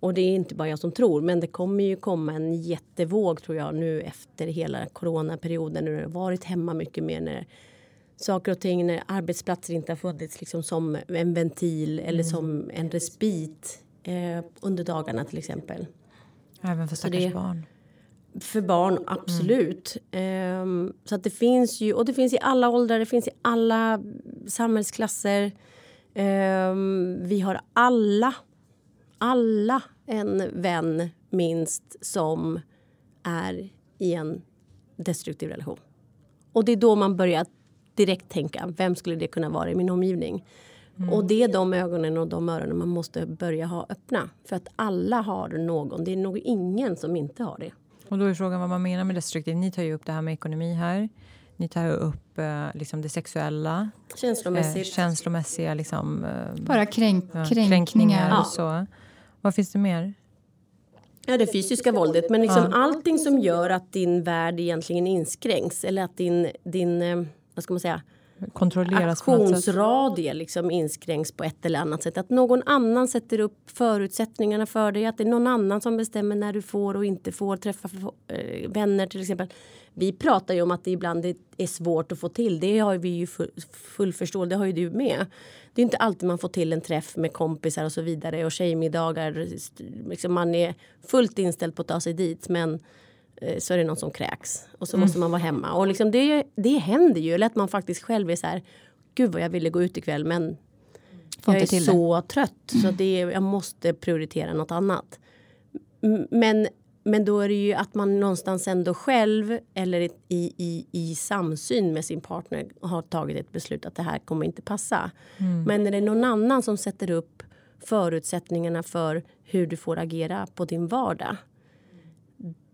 och det är inte bara jag som tror, men det kommer ju komma en jättevåg tror jag nu efter hela coronaperioden när det har varit hemma mycket mer när saker och ting, när arbetsplatser inte har funnits liksom som en ventil eller mm. som en respit eh, under dagarna till exempel. Även för stackars barn? För barn, absolut. Mm. Eh, så att det finns ju, och det finns i alla åldrar, det finns i alla samhällsklasser. Eh, vi har alla, alla en vän minst som är i en destruktiv relation. Och det är då man börjar direkt tänka, vem skulle det kunna vara i min omgivning? Mm. Och det är de ögonen och de öronen man måste börja ha öppna. För att alla har någon. Det är nog ingen som inte har det. Och då är frågan vad man menar med destruktiv. Ni tar ju upp det här med ekonomi här. Ni tar ju upp eh, liksom det sexuella. Känslomässigt. Eh, känslomässiga liksom. Eh, Bara kränk, ja, kränkningar. kränkningar och så. Vad finns det mer? Ja, det fysiska våldet. Men liksom ja. allting som gör att din värld egentligen inskränks. Eller att din, din, eh, vad ska man säga, Kontrolleras aktionsradie liksom inskränks på ett eller annat sätt. Att någon annan sätter upp förutsättningarna för dig. Att det är någon annan som bestämmer när du får och inte får träffa eh, vänner till exempel. Vi pratar ju om att det ibland är- är svårt att få till. Det har vi ju full, full förståelse, det har ju du med. Det är inte alltid man får till en träff med kompisar och så vidare och tjejmiddagar. Liksom man är fullt inställd på att ta sig dit men eh, så är det någon som kräks och så måste man vara hemma. Och liksom det, det händer ju. Eller att man faktiskt själv är så här. Gud vad jag ville gå ut ikväll men Får jag är till det. så trött så att det är, jag måste prioritera något annat. Men, men då är det ju att man någonstans ändå själv eller i, i, i samsyn med sin partner har tagit ett beslut att det här kommer inte passa. Men när det är någon annan som sätter upp förutsättningarna för hur du får agera på din vardag.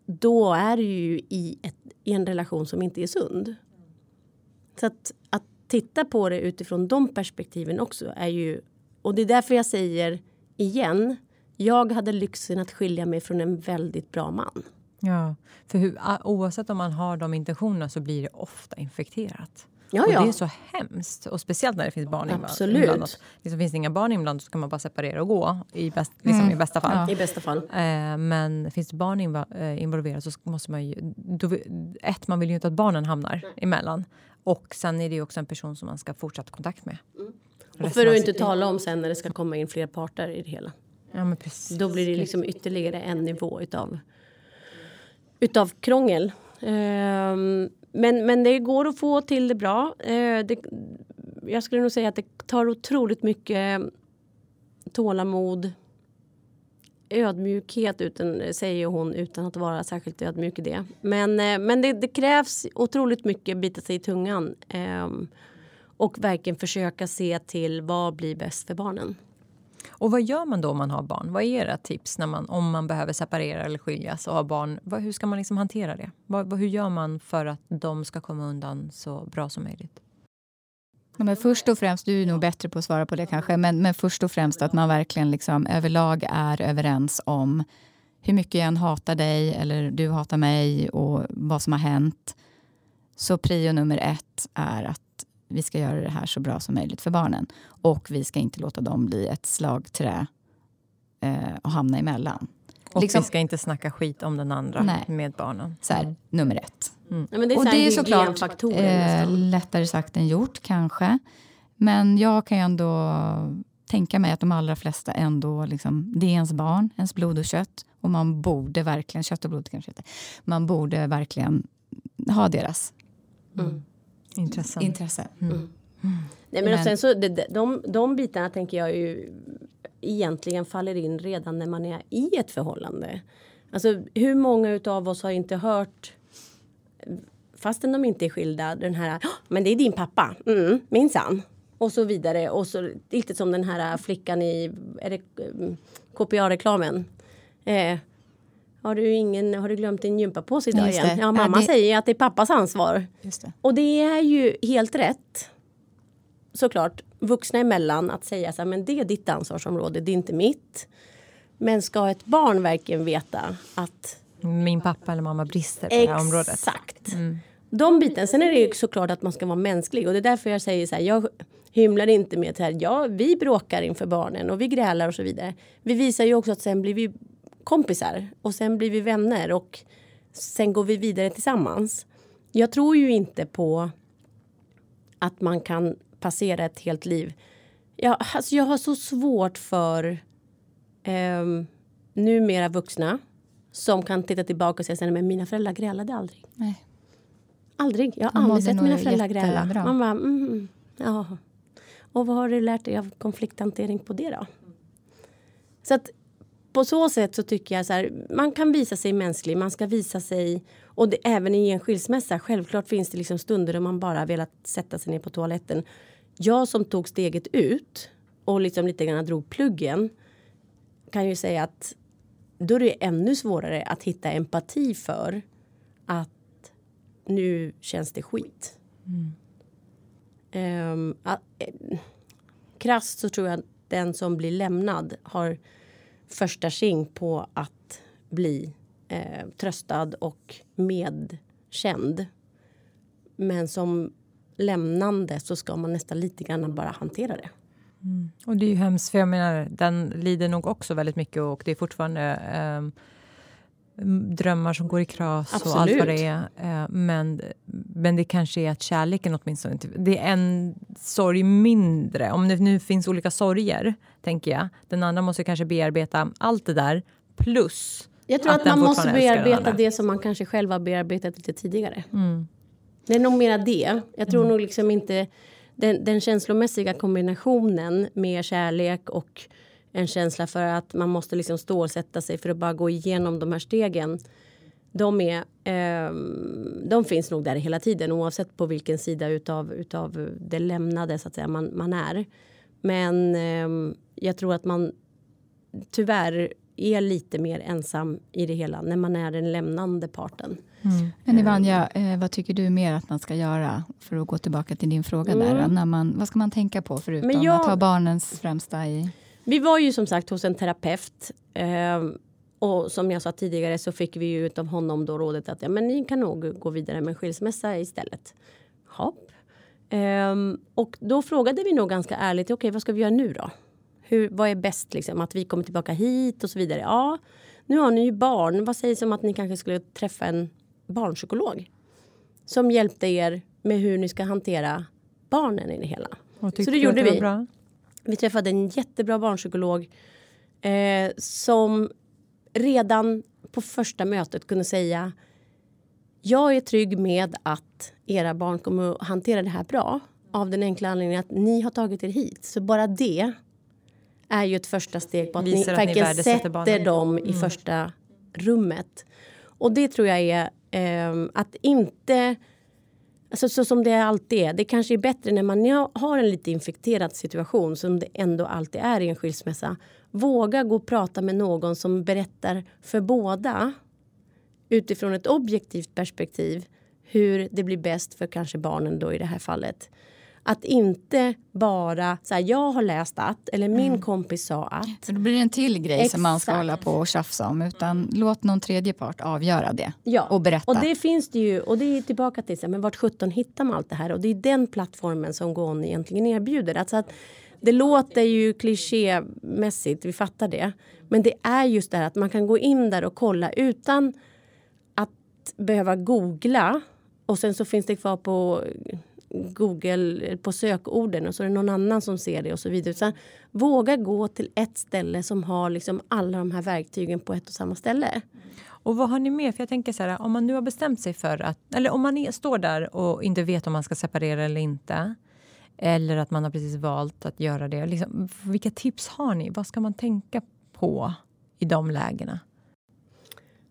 Då är du ju i, ett, i en relation som inte är sund. Så att, att titta på det utifrån de perspektiven också är ju... Och det är därför jag säger igen. Jag hade lyxen att skilja mig från en väldigt bra man. Ja, för hur, oavsett om man har de intentionerna så blir det ofta infekterat. Ja, och ja. det är så hemskt. Och speciellt när det finns barn Absolut. inblandat. Liksom finns det inga barn inblandat så kan man bara separera och gå i, bäst, liksom i bästa fall. I bästa fall. Eh, men finns det barn eh, involverade så måste man ju... Då, ett, man vill ju inte att barnen hamnar emellan. Och sen är det ju också en person som man ska fortsätta kontakt med. Och Resten för att inte tala om sen när det ska komma in fler parter i det hela. Ja, men precis. Då blir det liksom ytterligare en nivå utav, utav krångel. Ehm, men, men det går att få till det bra. Eh, det, jag skulle nog säga att det tar otroligt mycket tålamod. Ödmjukhet utan, säger hon utan att vara särskilt ödmjuk i det. Men, eh, men det, det krävs otroligt mycket bita sig i tungan. ehm, och verkligen försöka se till vad blir bäst för barnen. Och vad gör man då om man har barn? Vad är era tips när man, om man behöver separera eller skiljas och ha barn? Vad, hur ska man liksom hantera det? Vad, vad, hur gör man för att de ska komma undan så bra som möjligt? Ja, men först och främst, du är nog bättre på att svara på det kanske, men, men först och främst att man verkligen liksom överlag är överens om hur mycket jag än hatar dig eller du hatar mig och vad som har hänt. Så prio nummer ett är att vi ska göra det här så bra som möjligt för barnen. Och vi ska inte låta dem bli ett slagträ eh, och hamna emellan. Och Liksom- vi ska inte snacka skit om den andra Nej. med barnen. Så här, nummer ett. Ja, men det är, Och så här det är såklart eh, lättare sagt än gjort kanske. Men jag kan ju ändå tänka mig att de allra flesta ändå, liksom, det är ens barn, ens blod och kött. Och man borde verkligen, kött och blod kanske inte, man borde verkligen ha deras Mm. Intressant. intresse. Nej, men, Men- sen så, de, de, de, bitarna tänker jag ju egentligen faller in redan när man är i ett förhållande. Alltså hur många av oss har inte hört fastän de inte är skilda den här "Ja, men det är din pappa, mm, minsann. Och så vidare och så lite som den här flickan i är det, KPA-reklamen. Eh, har du, ingen, har du glömt din gympapåse idag igen? Ja, Ja, mamma det- säger att det är pappas ansvar. Just det. Och det är ju helt rätt. Såklart vuxna emellan att säga så här, men det är ditt ansvarsområde, det är inte mitt. Men ska ett barn verkligen veta att Min pappa eller mamma brister på det här området. Exakt. De bitarna. Sen är det ju såklart att man ska vara mänsklig och det är därför jag säger så här. Jag hymlar inte med att ja, vi bråkar inför barnen och vi grälar och så vidare. Vi visar ju också att sen blir vi kompisar och sen blir vi vänner och sen går vi vidare tillsammans. Jag tror ju inte på att man kan passera ett helt liv. Jag, alltså jag har så svårt för um, numera vuxna som kan titta tillbaka och säga att mina föräldrar grälade aldrig. Nej. Aldrig. Jag har De aldrig sett mina föräldrar jättebra. gräla. Man bara, mm, ja. Och vad har du lärt dig av konflikthantering på det då? Så att på så sätt så tycker jag så här, man kan visa sig mänsklig, man ska visa sig och det, även i en skilsmässa, självklart finns det liksom stunder då man bara velat sätta sig ner på toaletten. Jag som tog steget ut och liksom lite grann drog pluggen kan ju säga att då är det ännu svårare att hitta empati för att nu känns det skit. Um, att, eh, krasst så tror jag att den som blir lämnad har första tjing på att bli eh, tröstad och medkänd. Men som lämnande så ska man nästan lite grann bara hantera det. Mm. Och det är ju hemskt, för jag menar, den lider nog också väldigt mycket och det är fortfarande eh, drömmar som går i kras Absolut. och allt vad det är. Uh, men, men det kanske är att kärleken åtminstone inte... Det är en sorg mindre. Om det nu finns olika sorger, tänker jag. Den andra måste kanske bearbeta allt det där plus jag tror att, att man måste bearbeta det som man kanske själv har bearbetat lite tidigare. Mm. Det är nog mera det. Jag tror mm. nog liksom inte den, den känslomässiga kombinationen med kärlek och en känsla för att man måste liksom stålsätta sig för att bara gå igenom de här stegen. De, är, eh, de finns nog där hela tiden oavsett på vilken sida utav, utav det lämnade så att säga, man, man är. Men eh, jag tror att man tyvärr är lite mer ensam i det hela när man är den lämnande parten. Mm. Men Ivanja, eh, vad tycker du mer att man ska göra för att gå tillbaka till din fråga mm. där? När man, vad ska man tänka på förutom jag, att ha barnens främsta i... Vi var ju som sagt hos en terapeut eh, och som jag sa tidigare så fick vi ju av honom då rådet att ja, men ni kan nog gå vidare med skilsmässa istället. Hopp. Eh, och då frågade vi nog ganska ärligt, okej okay, vad ska vi göra nu då? Hur, vad är bäst liksom? Att vi kommer tillbaka hit och så vidare. Ja, nu har ni ju barn. Vad sägs om att ni kanske skulle träffa en barnpsykolog? Som hjälpte er med hur ni ska hantera barnen i det hela. Så det gjorde vi. Bra? Vi träffade en jättebra barnpsykolog eh, som redan på första mötet kunde säga jag är trygg med att era barn kommer att hantera det här bra av den enkla anledningen att ni har tagit er hit. Så bara det är ju ett första steg på att Visar ni verkligen sätter barnen. dem i mm. första rummet. Och det tror jag är eh, att inte... Alltså så som det alltid är. Det kanske är bättre när man har en lite infekterad situation som det ändå alltid är i en skilsmässa. Våga gå och prata med någon som berättar för båda utifrån ett objektivt perspektiv hur det blir bäst för kanske barnen då i det här fallet. Att inte bara så här, jag har läst att eller min mm. kompis sa att. För då blir det en till grej Exakt. som man ska hålla på och tjafsa om. Utan låt någon tredje part avgöra det ja. och berätta. Och det finns det ju. Och det är tillbaka till så här, men vart 17 hittar man allt det här? Och det är den plattformen som Gon egentligen erbjuder. Alltså att det låter ju klichémässigt, vi fattar det. Men det är just det här att man kan gå in där och kolla utan att behöva googla. Och sen så finns det kvar på Google på sökorden och så är det någon annan som ser det och så vidare. Så våga gå till ett ställe som har liksom alla de här verktygen på ett och samma ställe. Och vad har ni mer? För jag tänker så här, om man nu har bestämt sig för att, eller om man är, står där och inte vet om man ska separera eller inte. Eller att man har precis valt att göra det. Liksom, vilka tips har ni? Vad ska man tänka på i de lägena?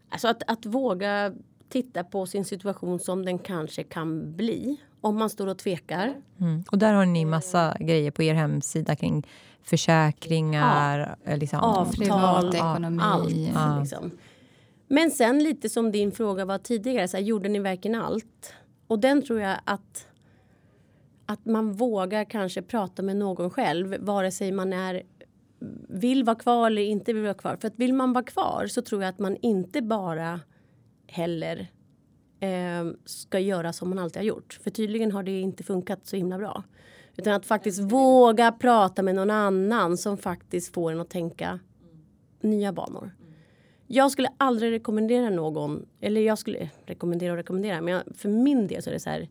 Alltså att, att våga titta på sin situation som den kanske kan bli om man står och tvekar. Mm. Och där har ni massa grejer på er hemsida kring försäkringar, ja. liksom, avtal, ekonomi. Allt, ja. liksom. Men sen lite som din fråga var tidigare, så här, gjorde ni verkligen allt? Och den tror jag att att man vågar kanske prata med någon själv vare sig man är vill vara kvar eller inte vill vara kvar. För att vill man vara kvar så tror jag att man inte bara heller eh, ska göra som man alltid har gjort. För tydligen har det inte funkat så himla bra. Utan att faktiskt våga prata med någon annan som faktiskt får en att tänka nya banor. Jag skulle aldrig rekommendera någon, eller jag skulle rekommendera och rekommendera, men jag, för min del så är det så här.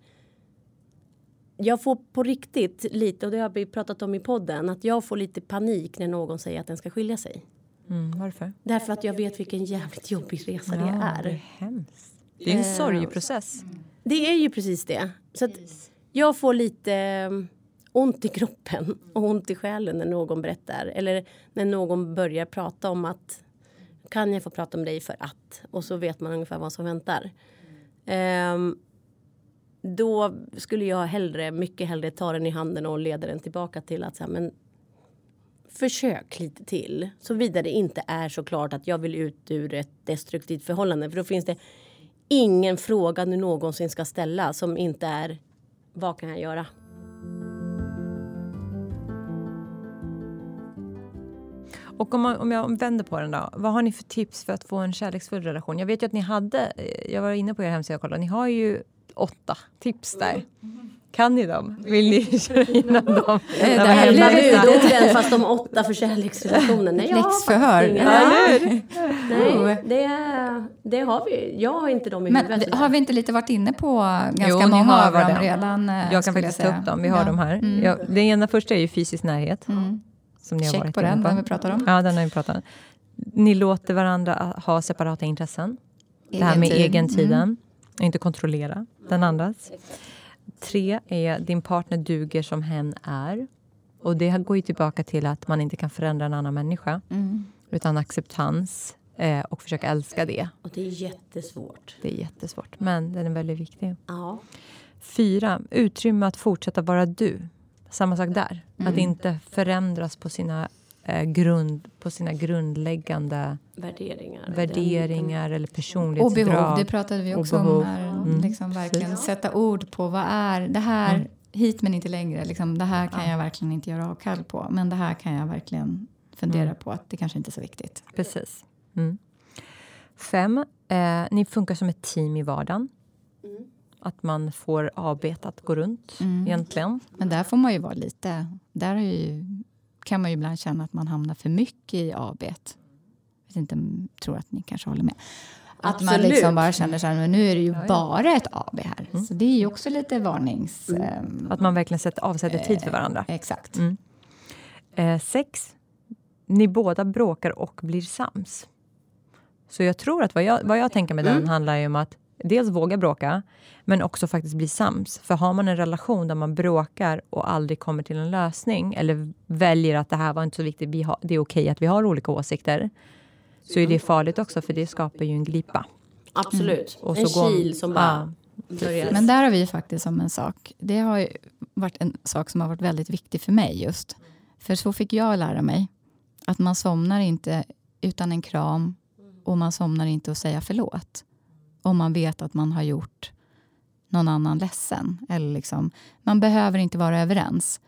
Jag får på riktigt lite, och det har vi pratat om i podden, att jag får lite panik när någon säger att den ska skilja sig. Mm, varför? Därför att jag vet vilken jävligt jobbig resa ja, det är. Det är hemskt. Det är en eh, sorgeprocess. Det är ju precis det. Så jag får lite mm, ont i kroppen och ont i själen när någon berättar. Eller när någon börjar prata om att kan jag få prata om dig för att? Och så vet man ungefär vad som väntar. Um, då skulle jag hellre, mycket hellre ta den i handen och leda den tillbaka till att så här, men försök lite till. Såvida det inte är så klart att jag vill ut ur ett destruktivt förhållande. För då finns det ingen fråga du någonsin ska ställa som inte är vad kan jag göra? Och om, man, om jag vänder på den då, vad har ni för tips för att få en kärleksfull relation? Jag vet ju att ni hade, jag var inne på er hemsida och kollade, ni har ju åtta tips där. Kan ni dem? Vill ni köra igenom dem? Eh, det här bajsa. Budorden fast de åtta för kärleksrelationen. Nej, jag har hur? Nej, det, det har vi. Jag har inte dem i Men huvudet. har vi inte lite varit inne på ganska Jo, ni många har av dem redan? eh, Jag kan faktiskt ta upp dem. Vi har Ja. dem här. Mm. Ja, det ena första är ju fysisk närhet. Mm. Som ni har Check varit på den, den vi pratar om. Ja, den har vi pratat om. Ni låter varandra ha separata intressen. det här med Egen tid. egentiden. Mm. Och inte kontrollera den andras. Tre är din partner duger som hen är. Och det går ju tillbaka till att man inte kan förändra en annan människa. Mm. Utan acceptans eh, och försöka älska det. Och det är jättesvårt. Det är jättesvårt, men den är väldigt viktig. Ja. Fyra, utrymme att fortsätta vara du. Samma sak där. Att inte förändras på sina, eh, grund, på sina grundläggande Värderingar. värderingar eller Och personlighetsdrag. behov, det pratade vi Och också om här. Mm. Liksom verkligen Precis. sätta ord på vad är det här, Mm. hit men inte längre. Liksom, det här kan jag verkligen inte göra avkall på. Men det här kan jag verkligen fundera Mm. på att det kanske inte är så viktigt. Precis. Mm. Fem, eh, ni funkar som ett team i vardagen. Mm. Att man får arbetet att gå runt Mm. egentligen. Men där får man ju vara lite... Där är ju, kan man ju ibland känna att man hamnar för mycket i AB. Jag vet inte, tror att ni kanske håller med. Att man Absolut. liksom bara känner så här, men nu är det ju Ja, ja. bara ett AB här. Mm. Så det är ju också lite varnings... Mm. ehm, Att man verkligen sätter, avsätter tid för varandra. Exakt. Mm. Eh, sex, ni båda bråkar och blir sams. Så jag tror att vad jag, vad jag tänker med den Mm. handlar ju om att dels våga bråka, men också faktiskt bli sams. För har man en relation där man bråkar och aldrig kommer till en lösning eller väljer att det här var inte så viktigt, vi har, det är okej att vi har olika åsikter, så är det farligt också för det skapar ju en glipa. Absolut. Och en kil som bara börjar. Men där har vi faktiskt som en sak. Det har ju varit en sak som har varit väldigt viktig för mig just. För så fick jag lära mig. Att man somnar inte utan en kram och man somnar inte och säga förlåt. Om man vet att man har gjort någon annan ledsen. Eller liksom, man behöver inte vara överens.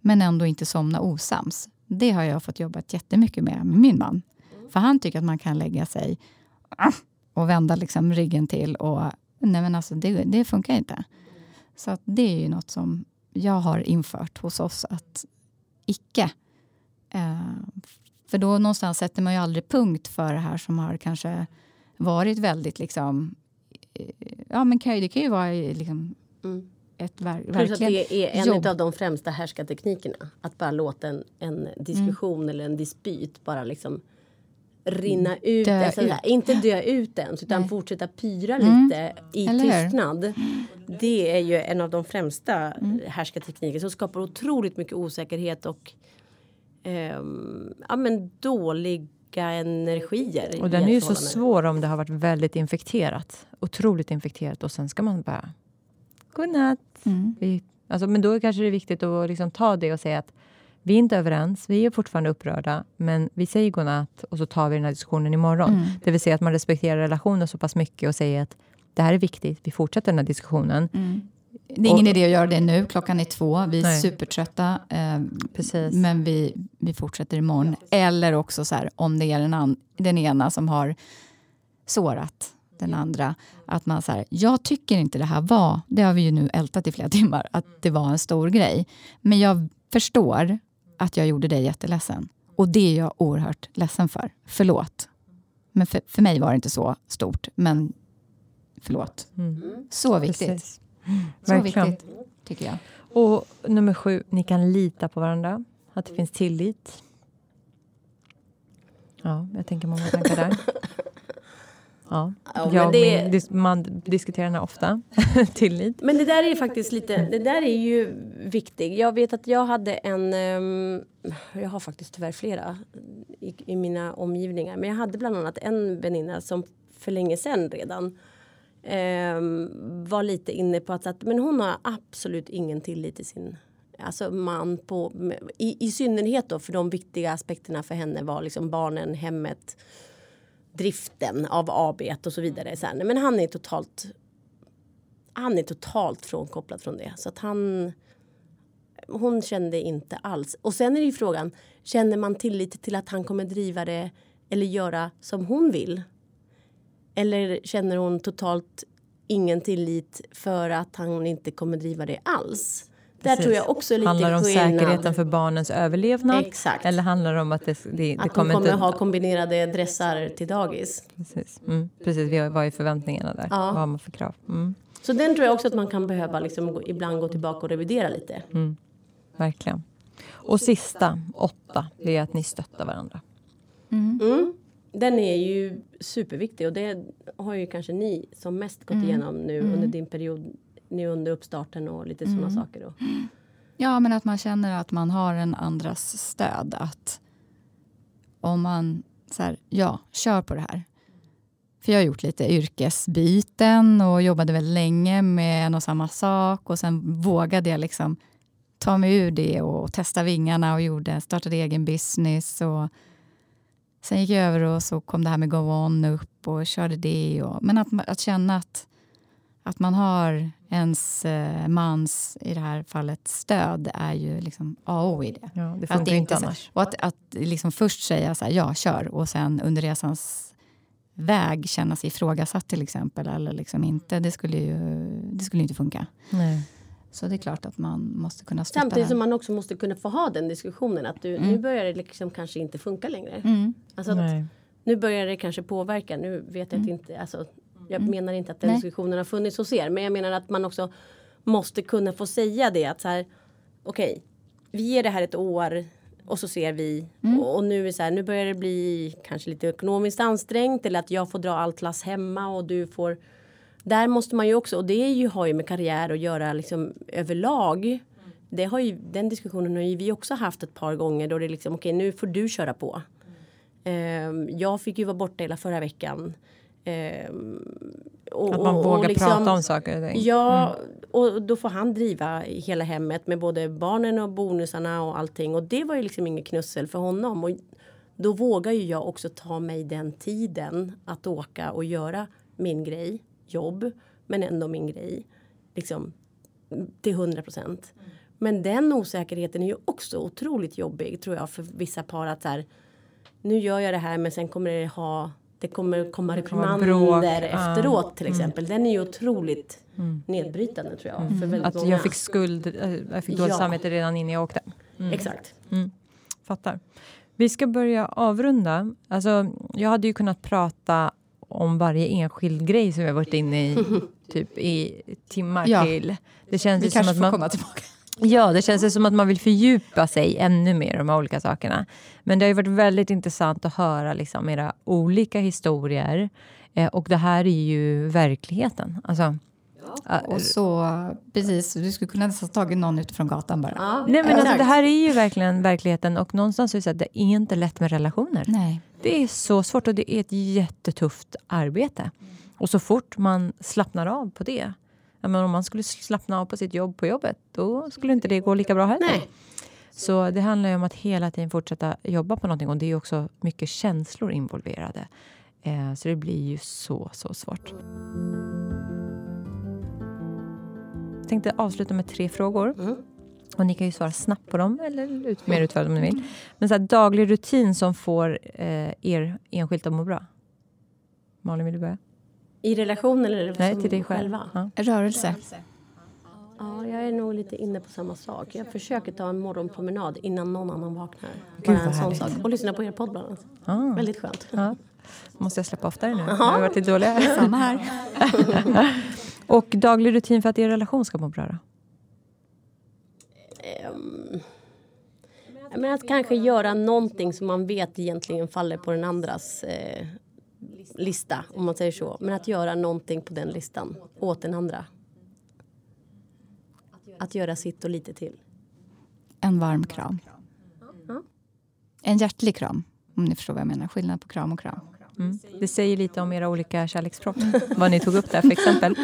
Men ändå inte somna osams. Det har jag fått jobba jättemycket med med min man. För han tycker att man kan lägga sig och vända liksom ryggen till och Nej men alltså det, det funkar inte. Så att det är ju något som jag har infört hos oss att icke. Eh, för då någonstans sätter man ju aldrig punkt för det här som har kanske varit väldigt liksom. eh, Ja men kan det kan ju vara liksom Mm. ett ver- Plus att verkligen. det är en jobb. av de främsta härskarteknikerna. Att bara låta en, en diskussion eller en dispyt bara liksom rinna ut. Dö Alltså, ut. inte dö ut ens utan Nej. fortsätta pyra Mm. lite i Eller hur? tystnad. Det är ju en av de främsta Mm. härskartekniker som skapar otroligt mycket osäkerhet och ehm, ja, men dåliga energier. Och den är ju så svår om det har varit väldigt infekterat. Otroligt infekterat och sen ska man bara godnatt. Mm. Vi, alltså, men då kanske det är viktigt att liksom ta det och säga att vi är inte överens, vi är fortfarande upprörda, men vi säger godnatt och så tar vi den här diskussionen imorgon. Mm. Det vill säga att man respekterar relationen så pass mycket och säger att det här är viktigt, vi fortsätter den här diskussionen. Mm. Det är ingen Och- idé att göra det nu. Klockan är två. Vi är Nej. supertrötta. Eh, Precis. Men vi, vi fortsätter imorgon. Eller också så här, om det är den, an, den ena som har sårat den andra. Att man så här, jag tycker inte det här var, det har vi ju nu ältat i flera timmar, att det var en stor grej. Men jag förstår att jag gjorde dig jätteledsen. Och det är jag oerhört ledsen för. Förlåt. Men för, för mig var det inte så stort. Men förlåt. Mm. Så viktigt. Precis. Så Verkligen. viktigt, tycker jag. Och nummer sju, ni kan lita på varandra. Att det finns tillit. Ja, jag tänker många tankar där. Ja, Ja, jag det- min, dis, man diskuterar den här ofta. tillit. Men det där är faktiskt lite, det där är ju viktigt. Jag vet att jag hade en, ehm, jag har faktiskt tyvärr flera i, i mina omgivningar. Men jag hade bland annat en väninna som för länge sedan redan eh, var lite inne på att, att men hon har absolut ingen tillit till sin alltså man på, i, i synnerhet då för de viktiga aspekterna för henne var liksom barnen, hemmet, driften av AB och så vidare. Så här, men han är totalt han är totalt frånkopplad från det. Så att han... Hon kände inte alls. Och sen är det ju frågan, känner man tillit till att han kommer driva det eller göra som hon vill? Eller känner hon totalt ingen tillit för att han inte kommer driva det alls. Där tror jag också lite Handlar det om skillnad. säkerheten för barnens överlevnad? Exakt. Eller handlar det om att det, det, det Att de kommer kommer inte... ha kombinerade dressar till dagis. Precis, mm, precis. Vi har- vad är förväntningarna där? Ja. Vad har man för krav? Mm, Så den tror jag också att man kan behöva liksom gå, ibland gå tillbaka och revidera lite. verkligen. Och sista, åtta, det är att ni stöttar varandra. Mm. Den är ju superviktig och det har ju kanske ni som mest gått igenom nu under din period, nu under uppstarten och lite sådana saker. Då. Ja, men att man känner att man har en andras stöd. Att om man så här, ja, kör på det här. För jag har gjort lite yrkesbyten och jobbade väldigt länge med en och samma sak. Och sen vågade jag liksom ta mig ur det och testa vingarna och gjorde, startade egen business. Och sen gick jag över och så kom det här med Go On upp och körde det. Och, men att, att känna att att man har ens eh, mans, i det här fallet, stöd är ju liksom A och O i det. Ja, det Att funkar det inte annars. Och att, att liksom först säga så här, ja, kör och sen under resans väg känna sig ifrågasatt till exempel eller liksom inte, det skulle ju det skulle inte funka. Nej. Så det är klart att man måste kunna stötta Samtidigt den. som man också måste kunna få ha den diskussionen att du, nu börjar det liksom kanske inte funka längre. Alltså att, nu börjar det kanske påverka. Nu vet jag att inte, alltså, jag menar inte att den Nej. diskussionen har funnits hos er. Men jag menar att man också måste kunna få säga det att så här. Okej, vi ger det här ett år och så ser vi. Och, och nu är så här, nu börjar det bli kanske lite ekonomiskt ansträngt eller att jag får dra allt lass hemma och du får. Där måste man ju också och det är ju, har ju med karriär att göra liksom överlag. Det har ju, den diskussionen har ju vi också haft ett par gånger då det är liksom okej nu får du köra på. Ehm, jag fick ju vara borta hela förra veckan. Ehm, och, Att man och- och vågar liksom- prata om saker och ting. Ja, och då får han driva hela hemmet med både barnen och bonusarna och allting. Och det var ju liksom inget knussel för honom. Och då vågar ju jag också ta mig den tiden att åka och göra min grej, jobb, men ändå min grej. Liksom till 100 procent. Men den osäkerheten är ju också otroligt jobbig tror jag för vissa par att så här, nu gör jag det här men sen kommer det ha det kommer komma reprimander. Ja. efteråt till exempel. Den är ju otroligt nedbrytande tror jag. För väldigt Att många. jag fick skuld, eh, jag fick dåligt Ja. samvete redan innan jag åkte. Exakt. Fattar. Vi ska börja avrunda. Alltså, jag hade ju kunnat prata om varje enskild grej som vi har varit inne i typ i timmar Ja. till. Det känns Vi ju som kanske att får man, tillbaka. Ja, det känns som att man vill fördjupa sig ännu mer i de här olika sakerna. Men det har varit väldigt intressant att höra liksom era olika historier. Eh, och det här är ju verkligheten. Alltså, eh, Och så, precis, du skulle kunna nästan tagit någon utifrån gatan bara. Ja, nej, men alltså, det här är ju verkligen verkligheten. Och någonstans är det så att det är inte lätt med relationer. Nej. Det är så svårt och det är ett jättetufft arbete. Och så fort man slappnar av på det. Ja, men om man skulle slappna av på sitt jobb på jobbet, då skulle inte det gå lika bra heller. Nej. Så det handlar ju om att hela tiden fortsätta jobba på någonting och det är också mycket känslor involverade. Eh, så det blir ju så, så svårt. Jag tänkte avsluta med tre frågor. Mm. Och ni kan ju svara snabbt på dem eller ut, mer utförligt om ni vill. Men så här, daglig rutin som får eh, er enskilt att må bra. Malin, vill du börja? I relation eller Nej, till dig själv. själva? Ja. Rörelse. Ja, jag är nog lite inne på samma sak. Jag försöker ta en morgonpromenad innan någon annan vaknar. Gud, Bara en sån sak. Och lyssna på er podd bland annat. Ah, Väldigt skönt. ja. Måste jag släppa oftare nu? Jag har varit lite dålig. Samma här. Och daglig rutin för att er relation ska må bra då? Jag menar att kanske göra någonting som man vet egentligen faller på den andras eh, lista, om man säger så. Men att göra någonting på den listan åt den andra. Att göra sitt och lite till. En varm kram. En hjärtlig kram, om ni förstår vad jag menar. Skillnad på kram och kram. Mm. Det säger lite om era olika kärleksspråk. Vad ni tog upp där för exempel.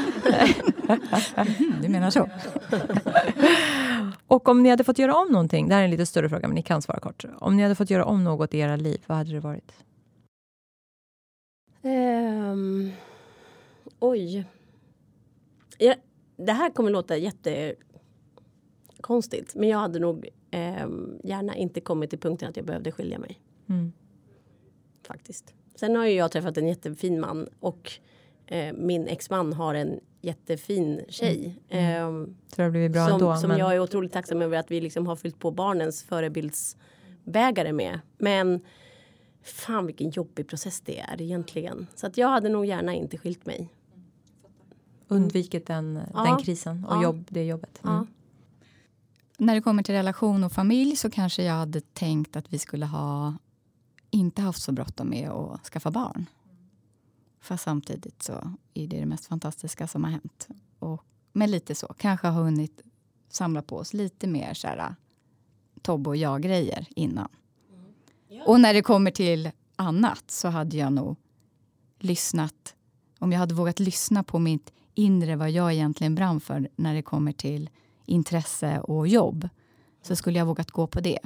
Mm, du menar så? Och om ni hade fått göra om någonting, det här är en lite större fråga men ni kan svara kort. Om ni hade fått göra om något i era liv, vad hade det varit? Ehm, oj. Ja, det här kommer låta jättekonstigt. Men jag hade nog ehm, gärna inte kommit till punkten att jag behövde skilja mig. Mm. Faktiskt. Sen har ju jag träffat en jättefin man och eh, min exman har en jättefin tjej. Mm. Eh, Så det blivit bra som, ändå. som men... jag är otroligt tacksam över att vi liksom har fyllt på barnens förebildsbägare med. Men fan vilken jobbig process det är egentligen. Så att jag hade nog gärna inte skilt mig. Undvikit den, Ja. den krisen och Ja. jobb, det jobbet. Mm. Ja. När det kommer till relation och familj så kanske jag hade tänkt att vi skulle ha inte haft så bråttom med att skaffa barn. Fast samtidigt så är det det mest fantastiska som har hänt. Och, men lite så, kanske ha hunnit samla på oss lite mer så här, Tobbe och jag-grejer innan. Och när det kommer till annat så hade jag nog lyssnat, om jag hade vågat lyssna på mitt inre, vad jag egentligen brann för när det kommer till intresse och jobb, så skulle jag vågat gå på det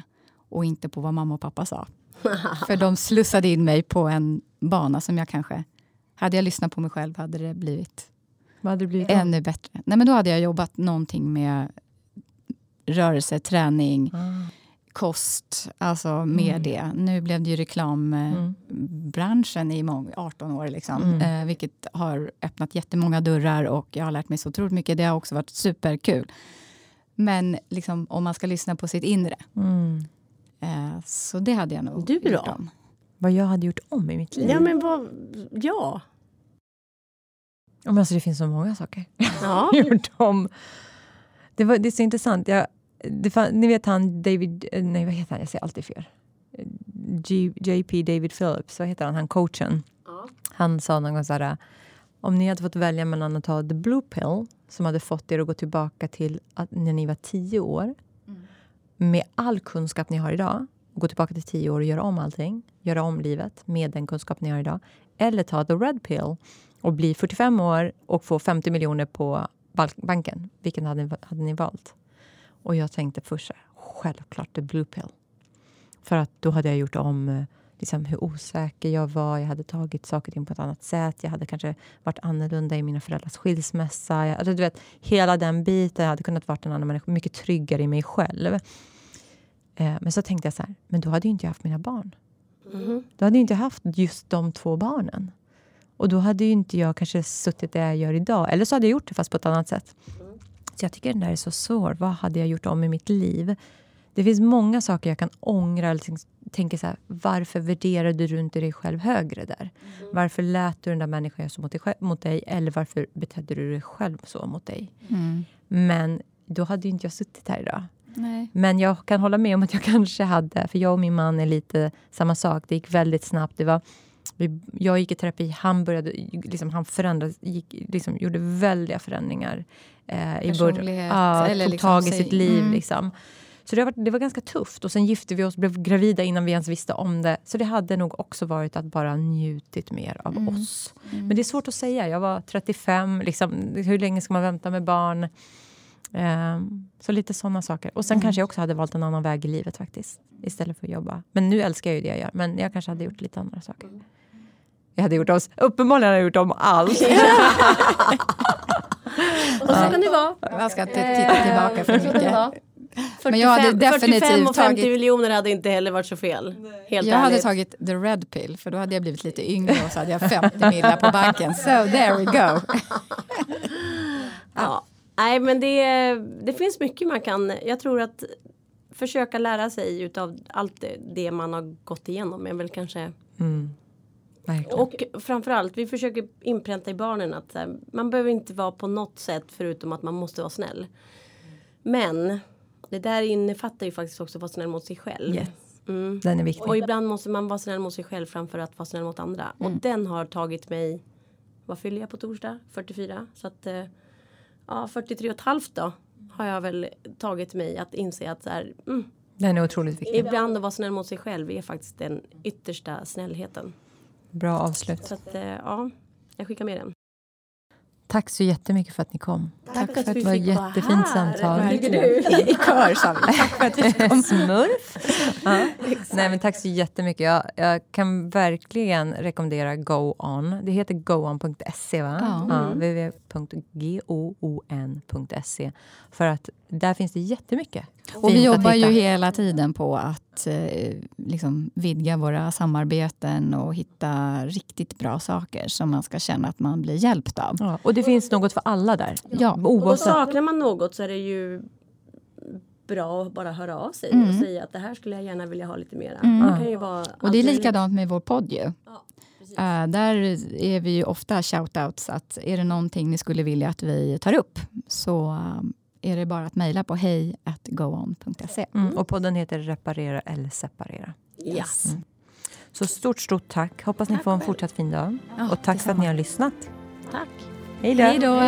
och inte på vad mamma och pappa sa. För de slussade in mig på en bana som jag kanske... Hade jag lyssnat på mig själv hade det blivit Vad hade det blivit då? ännu bättre. Nej, men då hade jag jobbat någonting med rörelse, träning, Ah. kost, alltså med Mm. det. Nu blev det ju reklambranschen Mm. i mång, 18 år, liksom, Mm. eh, vilket har öppnat jättemånga dörrar och jag har lärt mig så otroligt mycket. Det har också varit superkul. Men liksom, om man ska lyssna på sitt inre, Mm. Eh, så det hade jag nog Du då? gjort om. Vad jag hade gjort om i mitt liv? Ja men vad, ja. Men alltså, det finns så många saker Ja. jag gjort om. Det, var, det är så intressant. Jag, det fan, ni vet han David... eh, Nej, vad heter han? Jag säger alltid fel. G, JP David Phillips, vad heter han? Han coachen. Ja. Han sa någon gång så här... Om ni hade fått välja mellan att ta the blue pill som hade fått er att gå tillbaka till att när ni var tio år med all kunskap ni har idag och gå tillbaka till tio år och göra om allting, göra om livet med den kunskap ni har idag. Eller ta the red pill och bli 45 år och få 50 miljoner på banken. Vilken hade, ni- hade ni valt? Och jag tänkte först självklart the blue pill. För att då hade jag gjort om eh, liksom, hur osäker jag var. Jag hade tagit saker och ting på ett annat sätt. Jag hade kanske varit annorlunda i mina föräldrars skilsmässa. Jag, alltså, du vet, hela den biten. Jag hade kunnat vara en annan människa. Mycket tryggare i mig själv. Eh, men så tänkte jag så här, men då hade ju inte jag haft mina barn. Mhm. Då hade ju inte jag haft just de två barnen. Och då hade ju inte jag kanske suttit där jag gör idag. Eller så hade jag gjort det fast på ett annat sätt. Så jag tycker den där är så svår. Vad hade jag gjort om i mitt liv? Det finns många saker jag kan ångra. Eller tänk- tänker så här, varför värderade du inte dig själv högre där? Varför lät du den där människan göra så mot dig, mot dig? Eller varför betedde du dig själv så mot dig? Mm. Men då hade ju inte jag suttit här idag. Nej. Men jag kan hålla med om att jag kanske hade, för jag och min man är lite samma sak. Det gick väldigt snabbt. Det var, jag gick i terapi, han började, liksom, han förändrades, gick, liksom, gjorde väldiga förändringar. Eh, i början. Ja, tog liksom tag i sitt liv. Mm. Liksom. Så det var, det var ganska tufft. Och sen gifte vi oss, blev gravida innan vi ens visste om det. Så det hade nog också varit att bara njutit mer av Mm. oss. Men det är svårt att säga. Jag var 35, liksom, hur länge ska man vänta med barn? Ehm, så lite sådana saker. Och sen Mm. kanske jag också hade valt en annan väg i livet faktiskt. Istället för att jobba. Men nu älskar jag ju det jag gör. Men jag kanske hade gjort lite andra saker. Jag hade gjort om, uppenbarligen hade jag gjort om allt. Och så kan det vara. Jag ska inte titta tillbaka för det mycket. Vara. 45, Men jag hade definitivt 45 och 50 tagit- miljoner hade inte heller varit så fel. Helt Jag hade ärligt. tagit the red pill, för då hade jag blivit lite yngre och så hade jag 50 millar på banken. So there we go. Ja. Nej men det, det finns mycket man kan, jag tror att försöka lära sig utav allt det, man har gått igenom är väl kanske Mm. Verkligen. och framförallt vi försöker inpränta i barnen att man behöver inte vara på något sätt förutom att man måste vara snäll. Men det där innefattar ju faktiskt också att vara snäll mot sig själv. Yes. Mm. Den är viktig. Och ibland måste man vara snäll mot sig själv framför att vara snäll mot andra. Och den har tagit mig, vad fyller jag på torsdag? 44. Så att, eh, ja 43 och ett halvt då. Har jag väl tagit mig att inse att så här, mm, Den är otroligt viktig. ibland att vara snäll mot sig själv är faktiskt den yttersta snällheten. Bra avslut. Så att, eh, ja, jag skickar med den. Tack så jättemycket för att ni kom. Tack för att Det vi var ett fick vara jättefint här. samtal. Vad tycker du? I kör sa vi. Tack för att vi kom. Smurf. ja. Nej, men tack så jättemycket. Jag, jag kan verkligen rekommendera Go On. Det heter goon.se, va? Ja. Ja, mm. www.goon.se. För att där finns det jättemycket. Och vi jobbar ju hela tiden på att eh, liksom vidga våra samarbeten och hitta riktigt bra saker som man ska känna att man blir hjälpt av. Ja, och det finns något för alla där. Ja. Oavsett. Och saknar man något så är det ju bra att bara höra av sig mm. och säga att det här skulle jag gärna vilja ha lite mera. Mm. Och det är likadant med vår podd ju. Ja, uh, där är vi ju ofta shoutouts att är det någonting ni skulle vilja att vi tar upp så um, är det bara att mejla på hej goon.se. Mm. Och podden heter Reparera eller separera. Yes. Mm. Så stort, stort tack. Hoppas tack ni får en fortsatt fin dag. Ja, och tack för att ni har lyssnat. Tack. Hej då.